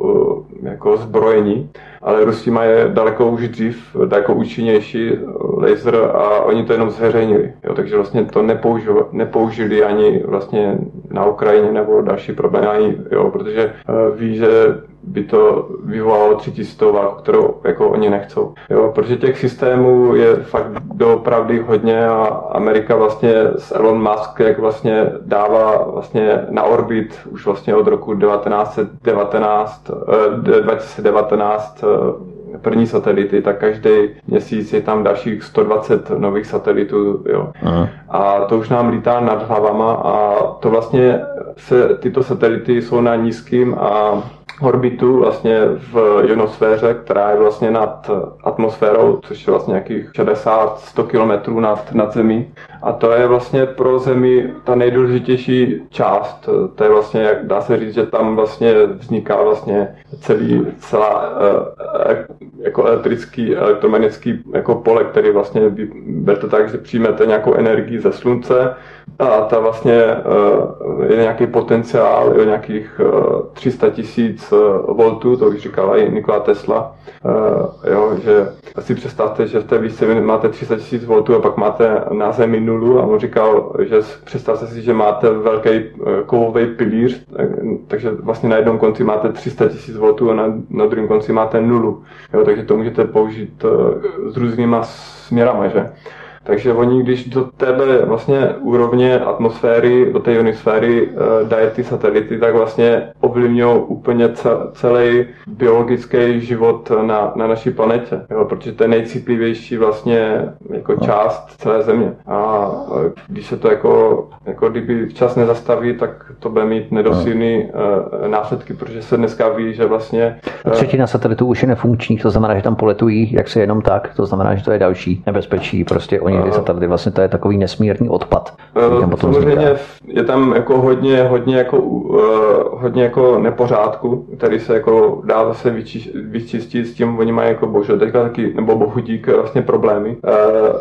S2: jako zbrojení, ale Rusi mají daleko už dřív, daleko účinnější laser a oni to jenom zveřejnili. Jo, takže vlastně to nepoužili, nepoužili ani vlastně na Ukrajině nebo další problémy, jo, protože ví, že by to vyvolalo třetí stovák, kterou jako oni nechcou. Jo, protože těch systémů je fakt doopravdy hodně a Amerika vlastně s Elon Musk, jak vlastně dává vlastně na orbit už vlastně od roku 1919, 2019 eh, první satelity, tak každý měsíc je tam dalších 120 nových satelitů. Jo. Aha. A to už nám lítá nad hlavama a to vlastně se, tyto satelity jsou na nízkým a orbitu vlastně v ionosféře, která je vlastně nad atmosférou, což je vlastně nějakých 60-100 km nad, nad Zemí. A to je vlastně pro Zemi ta nejdůležitější část. To je vlastně, jak dá se říct, že tam vlastně vzniká vlastně celý, celá eh, jako elektrický, elektromagnetický jako pole, který vlastně berte tak, že přijmete nějakou energii ze slunce a ta vlastně eh, je nějaký potenciál, je nějakých 300 tisíc Eh, voltů, to už říkala i Nikola Tesla, jo, že si představte, že v té výšce máte 300 000 voltů a pak máte na Zemi nulu a on říkal, že představte si, že máte velký eh, kovový pilíř, takže vlastně na jednom konci máte 300 000 voltů a na, na druhém konci máte nulu. Jo, takže to můžete použít s různýma směrama, že? Takže oni, když do téhle vlastně úrovně atmosféry, do té ionosféry uh, dají ty satelity, tak vlastně ovlivňují úplně celý biologický život na, na naší planetě, jo, protože to je nejcitlivější vlastně jako no. část celé země. A eh, když se to jako, jako kdyby včas nezastaví, tak to bude mít nedosilný uh, následky, protože se dneska ví, že vlastně...
S1: Třetina satelitů už je nefunkčních, to znamená, že tam poletují jak se jenom tak, to znamená, že to je další nebezpečí. Prostě oni ty satelity, vlastně to je takový nesmírný odpad.
S2: Uh, samozřejmě je tam jako hodně, hodně jako, uh, hodně jako nepořádku, který se jako dá zase vyčistit s tím, oni mají jako bože, teďka taky, nebo bohu dík vlastně problémy.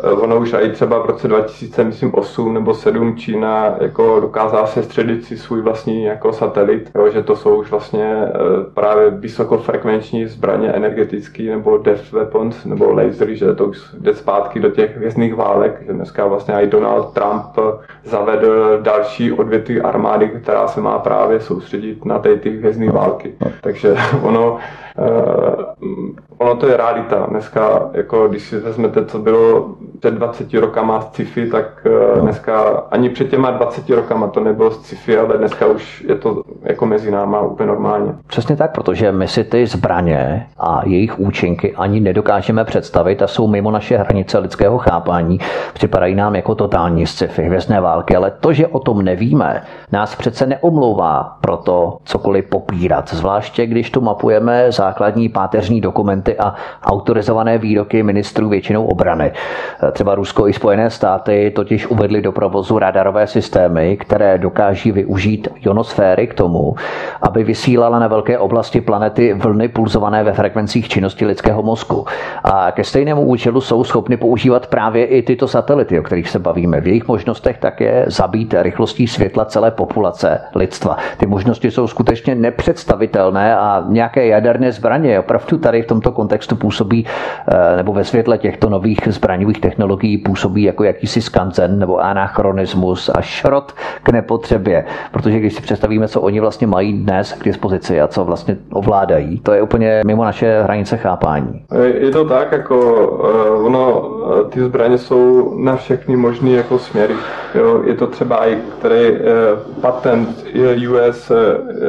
S2: Uh, ono už i třeba v roce 2008 nebo 7 Čína jako dokázala se středit si svůj vlastní jako satelit, jo, že to jsou už vlastně uh, právě vysokofrekvenční zbraně energetické nebo death weapons nebo lasery, že to už jde zpátky do těch hvězdných válek, že dneska vlastně i Donald Trump zavedl další odvětví armády, která se má právě soustředit na ty, ty hvězdné války. Takže ono Uh, ono to je realita. Dneska, jako když si vezmete, co bylo před 20 rokama z sci-fi, tak uh, dneska ani před těma 20 rokama to nebylo z sci-fi, ale dneska už je to jako mezi náma úplně normálně.
S1: Přesně tak, protože my si ty zbraně a jejich účinky ani nedokážeme představit a jsou mimo naše hranice lidského chápání. Připadají nám jako totální sci-fi, hvězdné války, ale to, že o tom nevíme, nás přece neomlouvá pro to cokoliv popírat. Zvláště když tu mapujeme základní páteřní dokumenty a autorizované výroky ministrů většinou obrany. Třeba Rusko i Spojené státy totiž uvedly do provozu radarové systémy, které dokáží využít ionosféry k tomu, aby vysílala na velké oblasti planety vlny pulzované ve frekvencích činnosti lidského mozku. A ke stejnému účelu jsou schopny používat právě i tyto satelity, o kterých se bavíme. V jejich možnostech také zabít rychlostí světla celé populace lidstva. Ty možnosti jsou skutečně nepředstavitelné a nějaké jaderné zbraně opravdu tady v tomto kontextu působí, eh, nebo ve světle těchto nových zbraňových technologií působí jako jakýsi skanzen nebo anachronismus a šrot k nepotřebě. Protože když si představíme, co oni vlastně mají dnes k dispozici a co vlastně ovládají, to je úplně mimo naše hranice chápání.
S2: Je to tak, jako uh, ono, eh, ty zbraně jsou na všechny možné jako směry. Jo, je to třeba i který patent US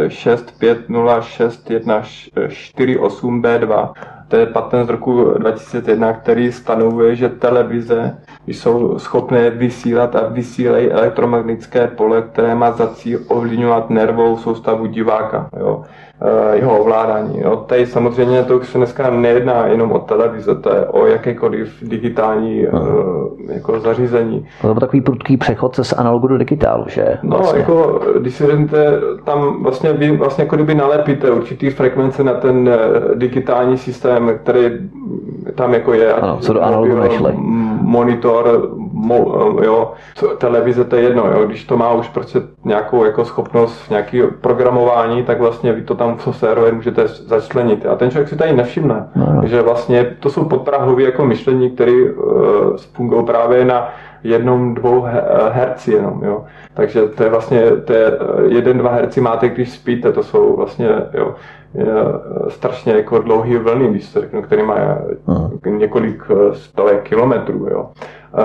S2: 65061 48B2. To je patent z roku 2001, který stanovuje, že televize jsou schopné vysílat a vysílejí elektromagnetické pole, které má za cíl ovlivňovat nervovou soustavu diváka. Jo. Eh, jeho ovládání. Jo. Tady samozřejmě to už se dneska nejedná jenom o televize, to je o jakékoliv digitální uh, jako zařízení.
S1: To byl takový prudký přechod z analogu do digitálu, že?
S2: No, vlastně. jako, když si vezmete, tam vlastně vy vlastně jako kdyby nalepíte určitý frekvence na ten eh, digitální systém, který tam jako je.
S1: Ano, co do analogu nešli.
S2: Monitor, jo, televize to je jedno, jo, když to má už prostě nějakou jako schopnost nějaký programování, tak vlastně vy to tam v softwaru můžete začlenit. A ten člověk si tady nevšimne, no, no. že vlastně to jsou podprahové jako myšlení, které uh, fungují právě na jednom, dvou herci jenom, jo. Takže to je vlastně, to je jeden, dva herci máte, když spíte, to jsou vlastně, jo, strašně jako dlouhý vlny, když se řeknu, který má několik stovek kilometrů, jo. A,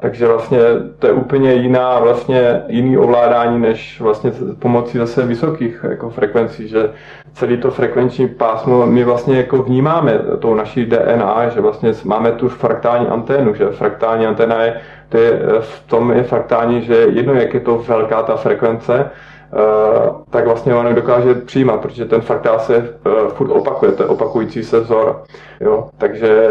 S2: takže vlastně to je úplně jiná, vlastně jiný ovládání, než vlastně pomocí zase vysokých jako frekvencí, že celý to frekvenční pásmo my vlastně jako vnímáme tou naší DNA, že vlastně máme tu fraktální anténu, že fraktální anténa je, to je, v tom je fraktální, že jedno, jak je to velká ta frekvence, Uh, tak vlastně on dokáže přijímat, protože ten fraktál se uh, furt opakuje, to je opakující se vzor. Jo? Takže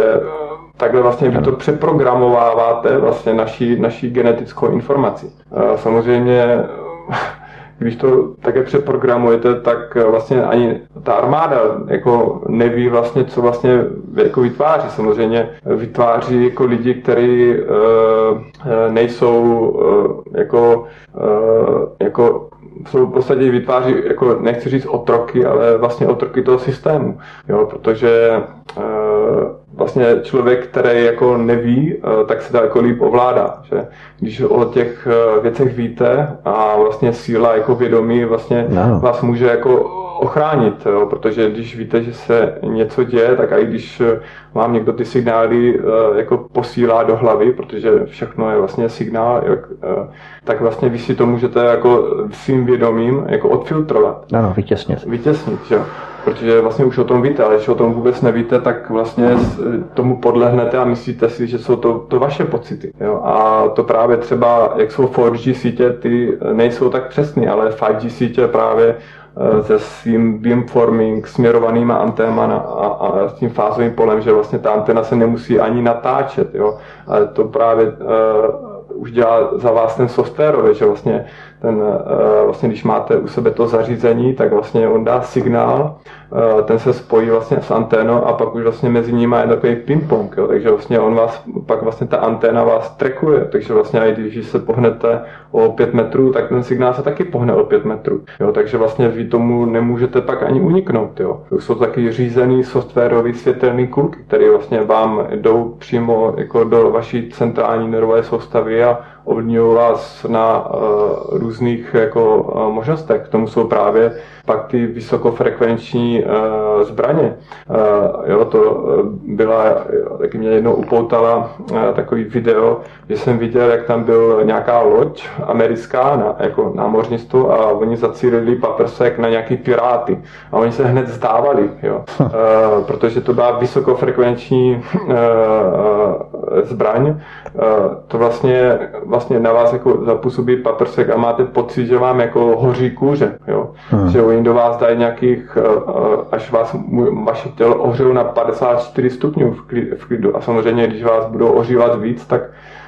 S2: takhle vlastně vy to přeprogramováváte vlastně naší, naší genetickou informaci. Samozřejmě když to také přeprogramujete, tak vlastně ani ta armáda jako neví vlastně, co vlastně jako vytváří. Samozřejmě vytváří jako lidi, kteří uh, nejsou uh, jako, uh, jako jsou v podstatě vytváří, jako nechci říct otroky, ale vlastně otroky toho systému, jo, protože uh, vlastně člověk, který jako neví, uh, tak se daleko líp ovládá, že když o těch uh, věcech víte a vlastně síla jako vědomí vlastně no. vás může jako ochránit, jo, protože když víte, že se něco děje, tak i když vám někdo ty signály uh, jako posílá do hlavy, protože všechno je vlastně signál, jak, uh, tak vlastně vy si to můžete jako svým vědomím jako odfiltrovat.
S1: Ano, vytěsnit.
S2: Vytěsnit, jo. Protože vlastně už o tom víte, ale když o tom vůbec nevíte, tak vlastně tomu podlehnete a myslíte si, že jsou to, to vaše pocity. Jo. A to právě třeba, jak jsou 4G sítě, ty nejsou tak přesné, ale 5G sítě právě Eh, se svým beamforming, směrovanýma anténama a, a s tím fázovým polem, že vlastně ta antena se nemusí ani natáčet, jo. Ale to právě uh, už dělá za vás ten software, že vlastně ten, uh, vlastně když máte u sebe to zařízení, tak vlastně on dá signál, uh, ten se spojí vlastně s anténou a pak už vlastně mezi nimi je takový ping-pong, jo. takže vlastně on vás, pak vlastně ta anténa vás trekuje, takže vlastně i když se pohnete o 5 metrů, tak ten signál se taky pohne o 5 metrů. Jo? Takže vlastně vy tomu nemůžete pak ani uniknout. Jo? Jsou taky řízený softwarový světelný kulky, které vlastně vám jdou přímo jako do vaší centrální nervové soustavy a ovlivňují vás na uh, různých jako, uh, možnostech. K tomu jsou právě pak ty vysokofrekvenční uh, zbraně. Uh, jo, to byla, taky mě jednou upoutala uh, takový video, že jsem viděl, jak tam byl nějaká loď americká na, jako námořnictvo a oni zacílili paprsek na nějaký piráty a oni se hned zdávali, jo, uh, protože to byla vysokofrekvenční uh, zbraň. Uh, to vlastně, vlastně na vás jako zapůsobí paprsek a máte pocit, že vám jako hoří kůře, jo, hmm. že oni do vás dají nějakých, eh, eh, až vás vaše tělo ohřejou na 54 stupňů v klidu. A samozřejmě, když vás budou ohřívat víc, tak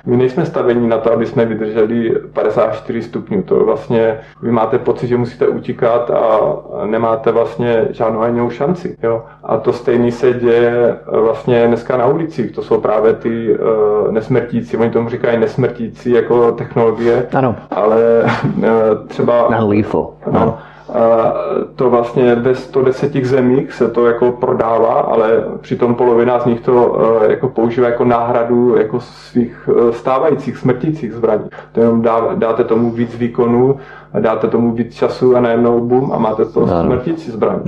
S2: my nejsme stavení na to, aby jsme vydrželi 54 stupňů. To vlastně, vy máte pocit, že musíte utíkat a nemáte vlastně žádnou ani šanci. Jo? A to stejné se děje vlastně dneska na ulicích. To jsou právě ty uh, nesmrtící, oni tomu říkají nesmrtící jako technologie.
S1: Ano.
S2: Ale uh, třeba...
S1: Non-lethal.
S2: No, no to vlastně ve 110 zemích se to jako prodává, ale přitom polovina z nich to e, jako používá jako náhradu jako svých e, stávajících smrtících zbraní. To jenom dá, dáte tomu víc výkonů dáte tomu víc času a najednou bum a máte to ano. smrtící zbraň.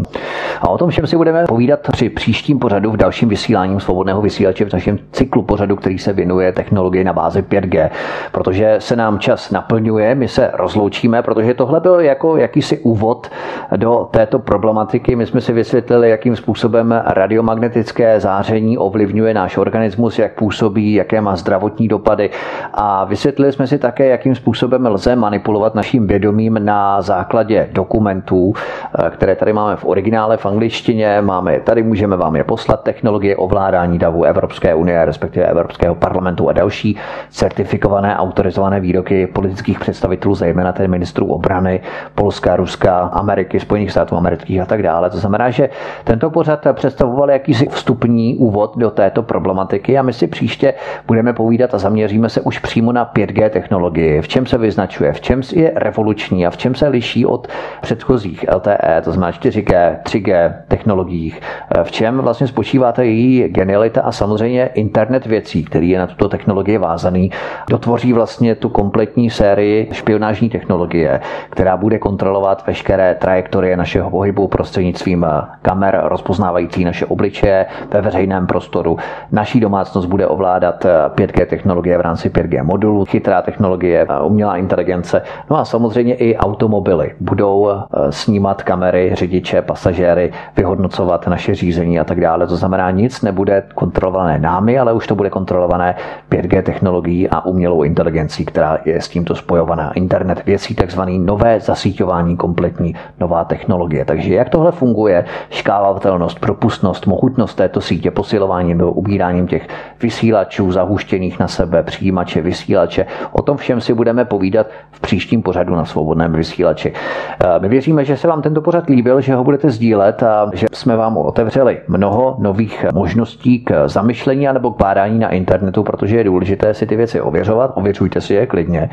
S1: A o tom všem si budeme povídat při příštím pořadu v dalším vysílání svobodného vysílače v našem cyklu pořadu, který se věnuje technologii na bázi 5G, protože se nám čas naplňuje, my se rozloučíme, protože tohle byl jako jakýsi úvod do této problematiky. My jsme si vysvětlili, jakým způsobem radiomagnetické záření ovlivňuje náš organismus, jak působí, jaké má zdravotní dopady a vysvětlili jsme si také, jakým způsobem lze manipulovat naším vědomím na základě dokumentů, eh, které tady máme v originále v angličtině, máme je tady, můžeme vám je poslat, technologie ovládání davu Evropské unie, respektive Evropského parlamentu a další certifikované, autorizované výroky politických představitelů, zejména tedy ministrů obrany Polska, Ruska, Ameriky, Spojených států amerických a tak dále. To znamená, že tento pořad představoval jakýsi vstupní úvod do této problematiky a my si příště budeme povídat a zaměříme se už přímo na 5G technologii, v čem se vyznačuje, v čem je revoluční a v čem se liší od předchozích LTE, to znamená 4G, 3G technologiích, v čem vlastně spočívá ta její genialita a samozřejmě internet věcí, který je na tuto technologii vázaný, dotvoří vlastně tu kompletní sérii špionážní technologie, která bude kontrolovat veškeré trajektorie našeho pohybu prostřednictvím kamer rozpoznávající naše obličeje ve veřejném prostoru. Naší domácnost bude ovládat 5G technologie v rámci 5G modulu, chytrá technologie, umělá inteligence, no a samozřejmě i automobily budou eh, snímat kamery, řidiče, pasažéry, vyhodnocovat naše řízení a tak dále. To znamená, nic nebude kontrolované námi, ale už to bude kontrolované 5G technologií a umělou inteligencí, která je s tímto spojovaná. Internet věcí, takzvaný nové zasíťování, kompletní nová technologie. Takže jak tohle funguje, škálovatelnost, propustnost, mohutnost této sítě, posilování nebo ubíráním těch vysílačů zahuštěných na sebe, přijímače, vysílače, o tom všem si budeme povídat v příštím pořadu na svobodném vysílači. Eh, my věříme, že se vám tento pořad líbil, že ho budete sdílet a že jsme vám otevřeli mnoho nových možností k zamyšlení nebo k bádání na internetu, protože je důležité si ty věci ověřovat. Ověřujte si je klidně.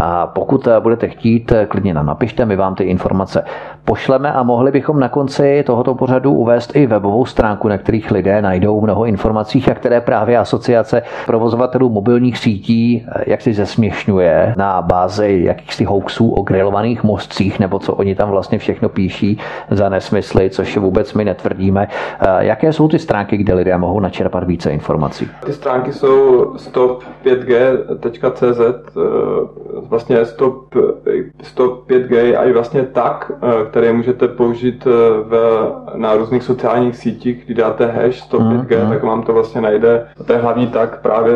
S1: A pokud budete chtít, klidně nám napište, my vám ty informace pošleme a mohli bychom na konci tohoto pořadu uvést i webovou stránku, na kterých lidé najdou mnoho informací, a které právě asociace provozovatelů mobilních sítí jak si zesměšňuje na bázi jakýchsi hoaxů o grilovaných mostcích, nebo co oni tam vlastně všechno píší za nesmysly, což vůbec my netvrdíme. Jaké jsou ty stránky, kde lidé mohou načerpat více informací?
S2: Ty stránky jsou stop5g.cz, vlastně stop, stop 5G a i vlastně tak, které můžete použít v, na různých sociálních sítích, kdy dáte hash stop 5G, mm, tak vám to vlastně najde. To je hlavní tak právě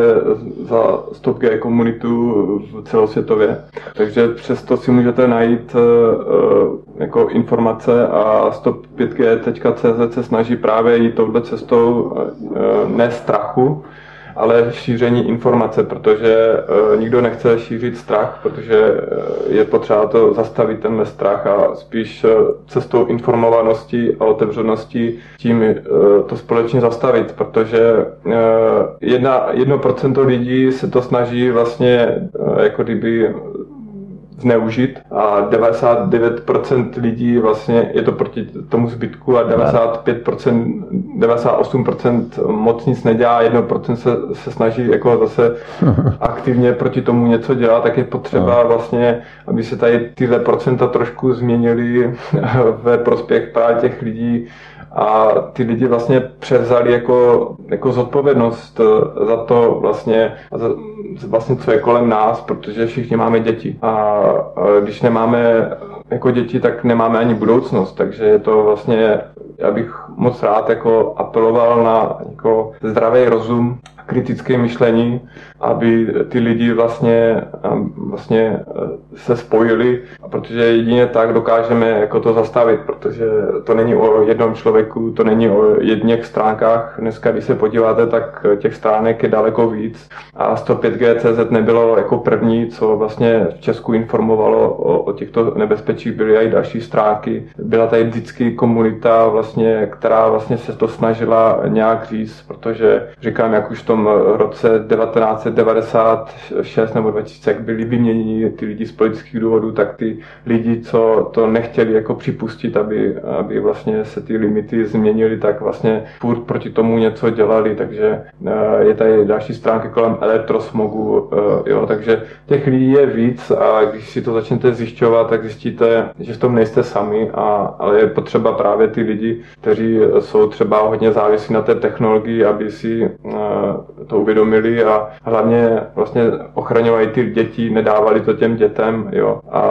S2: za stop G komunitu celosvětově. Takže přesto si můžete najít jako informace a stop5g.cz se snaží právě jít touhle cestou ne strachu, ale šíření informace, protože nikdo nechce šířit strach, protože je potřeba to zastavit tenhle strach a spíš cestou informovanosti a otevřenosti tím to společně zastavit, protože jedna, jedno procento lidí se to snaží vlastně jako kdyby zneužit a 99% lidí vlastně je to proti tomu zbytku a 95%, 98% moc nic nedělá, 1% se, se snaží jako zase aktivně proti tomu něco dělat, tak je potřeba no. vlastně, aby se tady tyhle procenta trošku změnily ve prospěch právě těch lidí, a ty lidi vlastně převzali jako, jako zodpovědnost eh, za to vlastně, za, vlastně, co je kolem nás, protože všichni máme děti. A když nemáme jako děti, tak nemáme ani budoucnost, takže je to vlastně, já bych moc rád jako apeloval na jako zdravý rozum, kritické myšlení, aby ty lidi vlastně, vlastně e, se spojili, protože jedině tak dokážeme jako to zastavit, protože to není o jednom člověku, to není o jedněch stránkách. Dneska, když se podíváte, tak těch stránek je daleko víc a 105G.cz nebylo jako první, co vlastně v Česku informovalo o, o těchto nebezpečích, byly i další stránky. Byla tady vždycky komunita, vlastně, která vlastně se to snažila nějak říct, protože říkám, jak už v tom roce 19 1996 nebo 2000, jak byli vyměněni ty lidi z politických důvodů, tak ty lidi, co to nechtěli jako připustit, aby, aby vlastně se ty limity změnily, tak vlastně furt proti tomu něco dělali, takže eh, je tady další stránky kolem elektrosmogu, eh, jo, takže těch lidí je víc a když si to začnete zjišťovat, tak zjistíte, že v tom nejste sami, a, ale je potřeba právě ty lidi, kteří jsou třeba hodně závislí na té technologii, aby si eh, to uvědomili a hlavně vlastně ochraňovají ty děti, nedávali to těm dětem, jo. A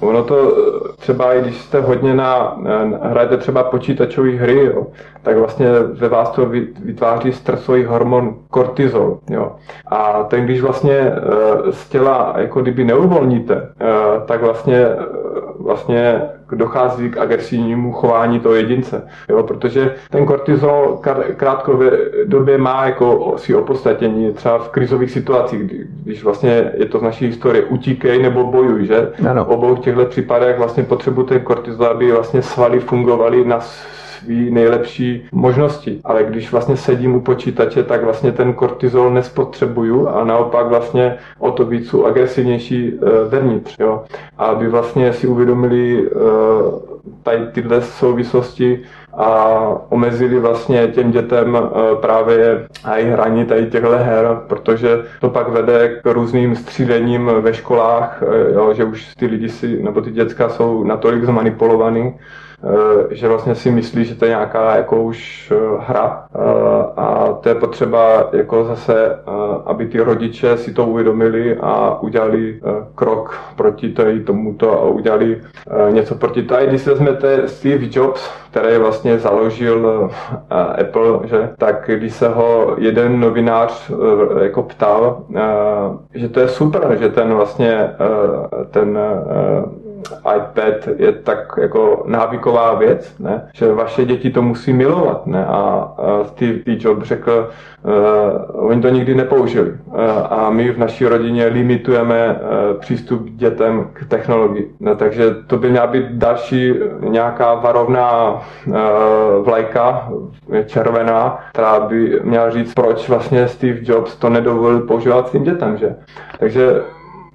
S2: ono to třeba, i když jste hodně na, hrajete třeba počítačové hry, jo, tak vlastně ve vás to vytváří stresový hormon kortizol, jo. A ten, když vlastně z těla jako kdyby neuvolníte, tak vlastně vlastně dochází k agresivnímu chování toho jedince. Jo? Protože ten kortizol krátkově době má jako si opodstatnění třeba v krizových situacích, když vlastně je to z naší historie utíkej nebo bojuj, že? Ano. V obou těchto případech vlastně potřebu ten kortizol, aby vlastně svaly fungovaly na svý nejlepší možnosti. Ale když vlastně sedím u počítače, tak vlastně ten kortizol nespotřebuju a naopak vlastně o to víc jsou agresivnější e, vevnitř. Jo. A aby vlastně si uvědomili e, tady tyhle souvislosti a omezili vlastně těm dětem e, právě i hraní tady těchto her, protože to pak vede k různým střílením ve školách, jo, že už ty lidi si, nebo ty děcka jsou natolik zmanipulovaný, Eh, že vlastně si myslí, že to je nějaká jako už eh, hra eh, a to je potřeba jako zase, aby ty rodiče si to uvědomili a udělali krok proti tady tomuto a udělali něco proti to. A když si vezmete Steve Jobs, který vlastně založil Apple, že, tak když se ho jeden novinář jako ptal, že to je super, že ten vlastně ten iPad je tak jako návyková věc, ne? že vaše děti to musí milovat. Ne? A Steve Jobs řekl, uh, oni to nikdy nepoužili. Uh, a my v naší rodině limitujeme uh, přístup dětem k technologii. Ne? Takže to by měla být další nějaká varovná uh, vlajka, červená, která by měla říct, proč vlastně Steve Jobs to nedovolil používat svým dětem. Že? Takže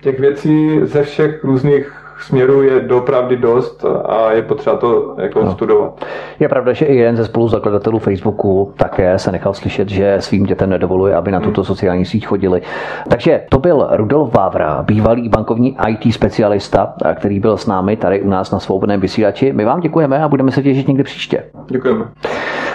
S2: těch věcí ze všech různých směrů je dopravdy dost a je potřeba to jako no. studovat.
S1: Je pravda, že i jeden ze spoluzakladatelů Facebooku také se nechal slyšet, že svým dětem nedovoluje, aby na tuto sociální síť chodili. Takže to byl Rudolf Vávra, bývalý bankovní IT specialista, který byl s námi tady u nás na svobodném vysílači. My vám děkujeme a budeme se těšit někdy příště.
S2: Děkujeme.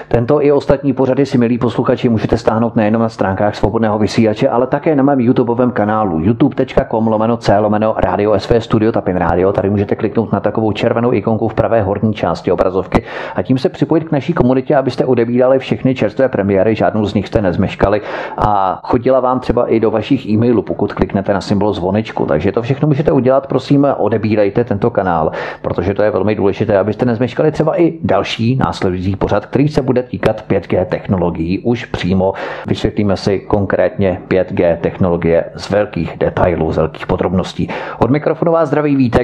S1: Tento i ostatní pořady si, milí posluchači, můžete stáhnout nejenom na stránkách svobodného vysílače, ale také na mém YouTubeovém kanálu youtube.com lomeno c lomeno Radio SV Studio Tapin Radio. Tady můžete kliknout na takovou červenou ikonku v pravé horní části obrazovky a tím se připojit k naší komunitě, abyste odebírali všechny čerstvé premiéry, žádnou z nich jste nezmeškali a chodila vám třeba i do vašich e-mailů, pokud kliknete na symbol zvonečku. Takže to všechno můžete udělat, prosím, odebírejte tento kanál, protože to je velmi důležité, abyste nezmeškali třeba i další následující pořad, který se bude týkat 5G technologií. Už přímo vysvětlíme si konkrétně 5G technologie z velkých detailů, z velkých podrobností. Od mikrofonu vás zdraví Vítek,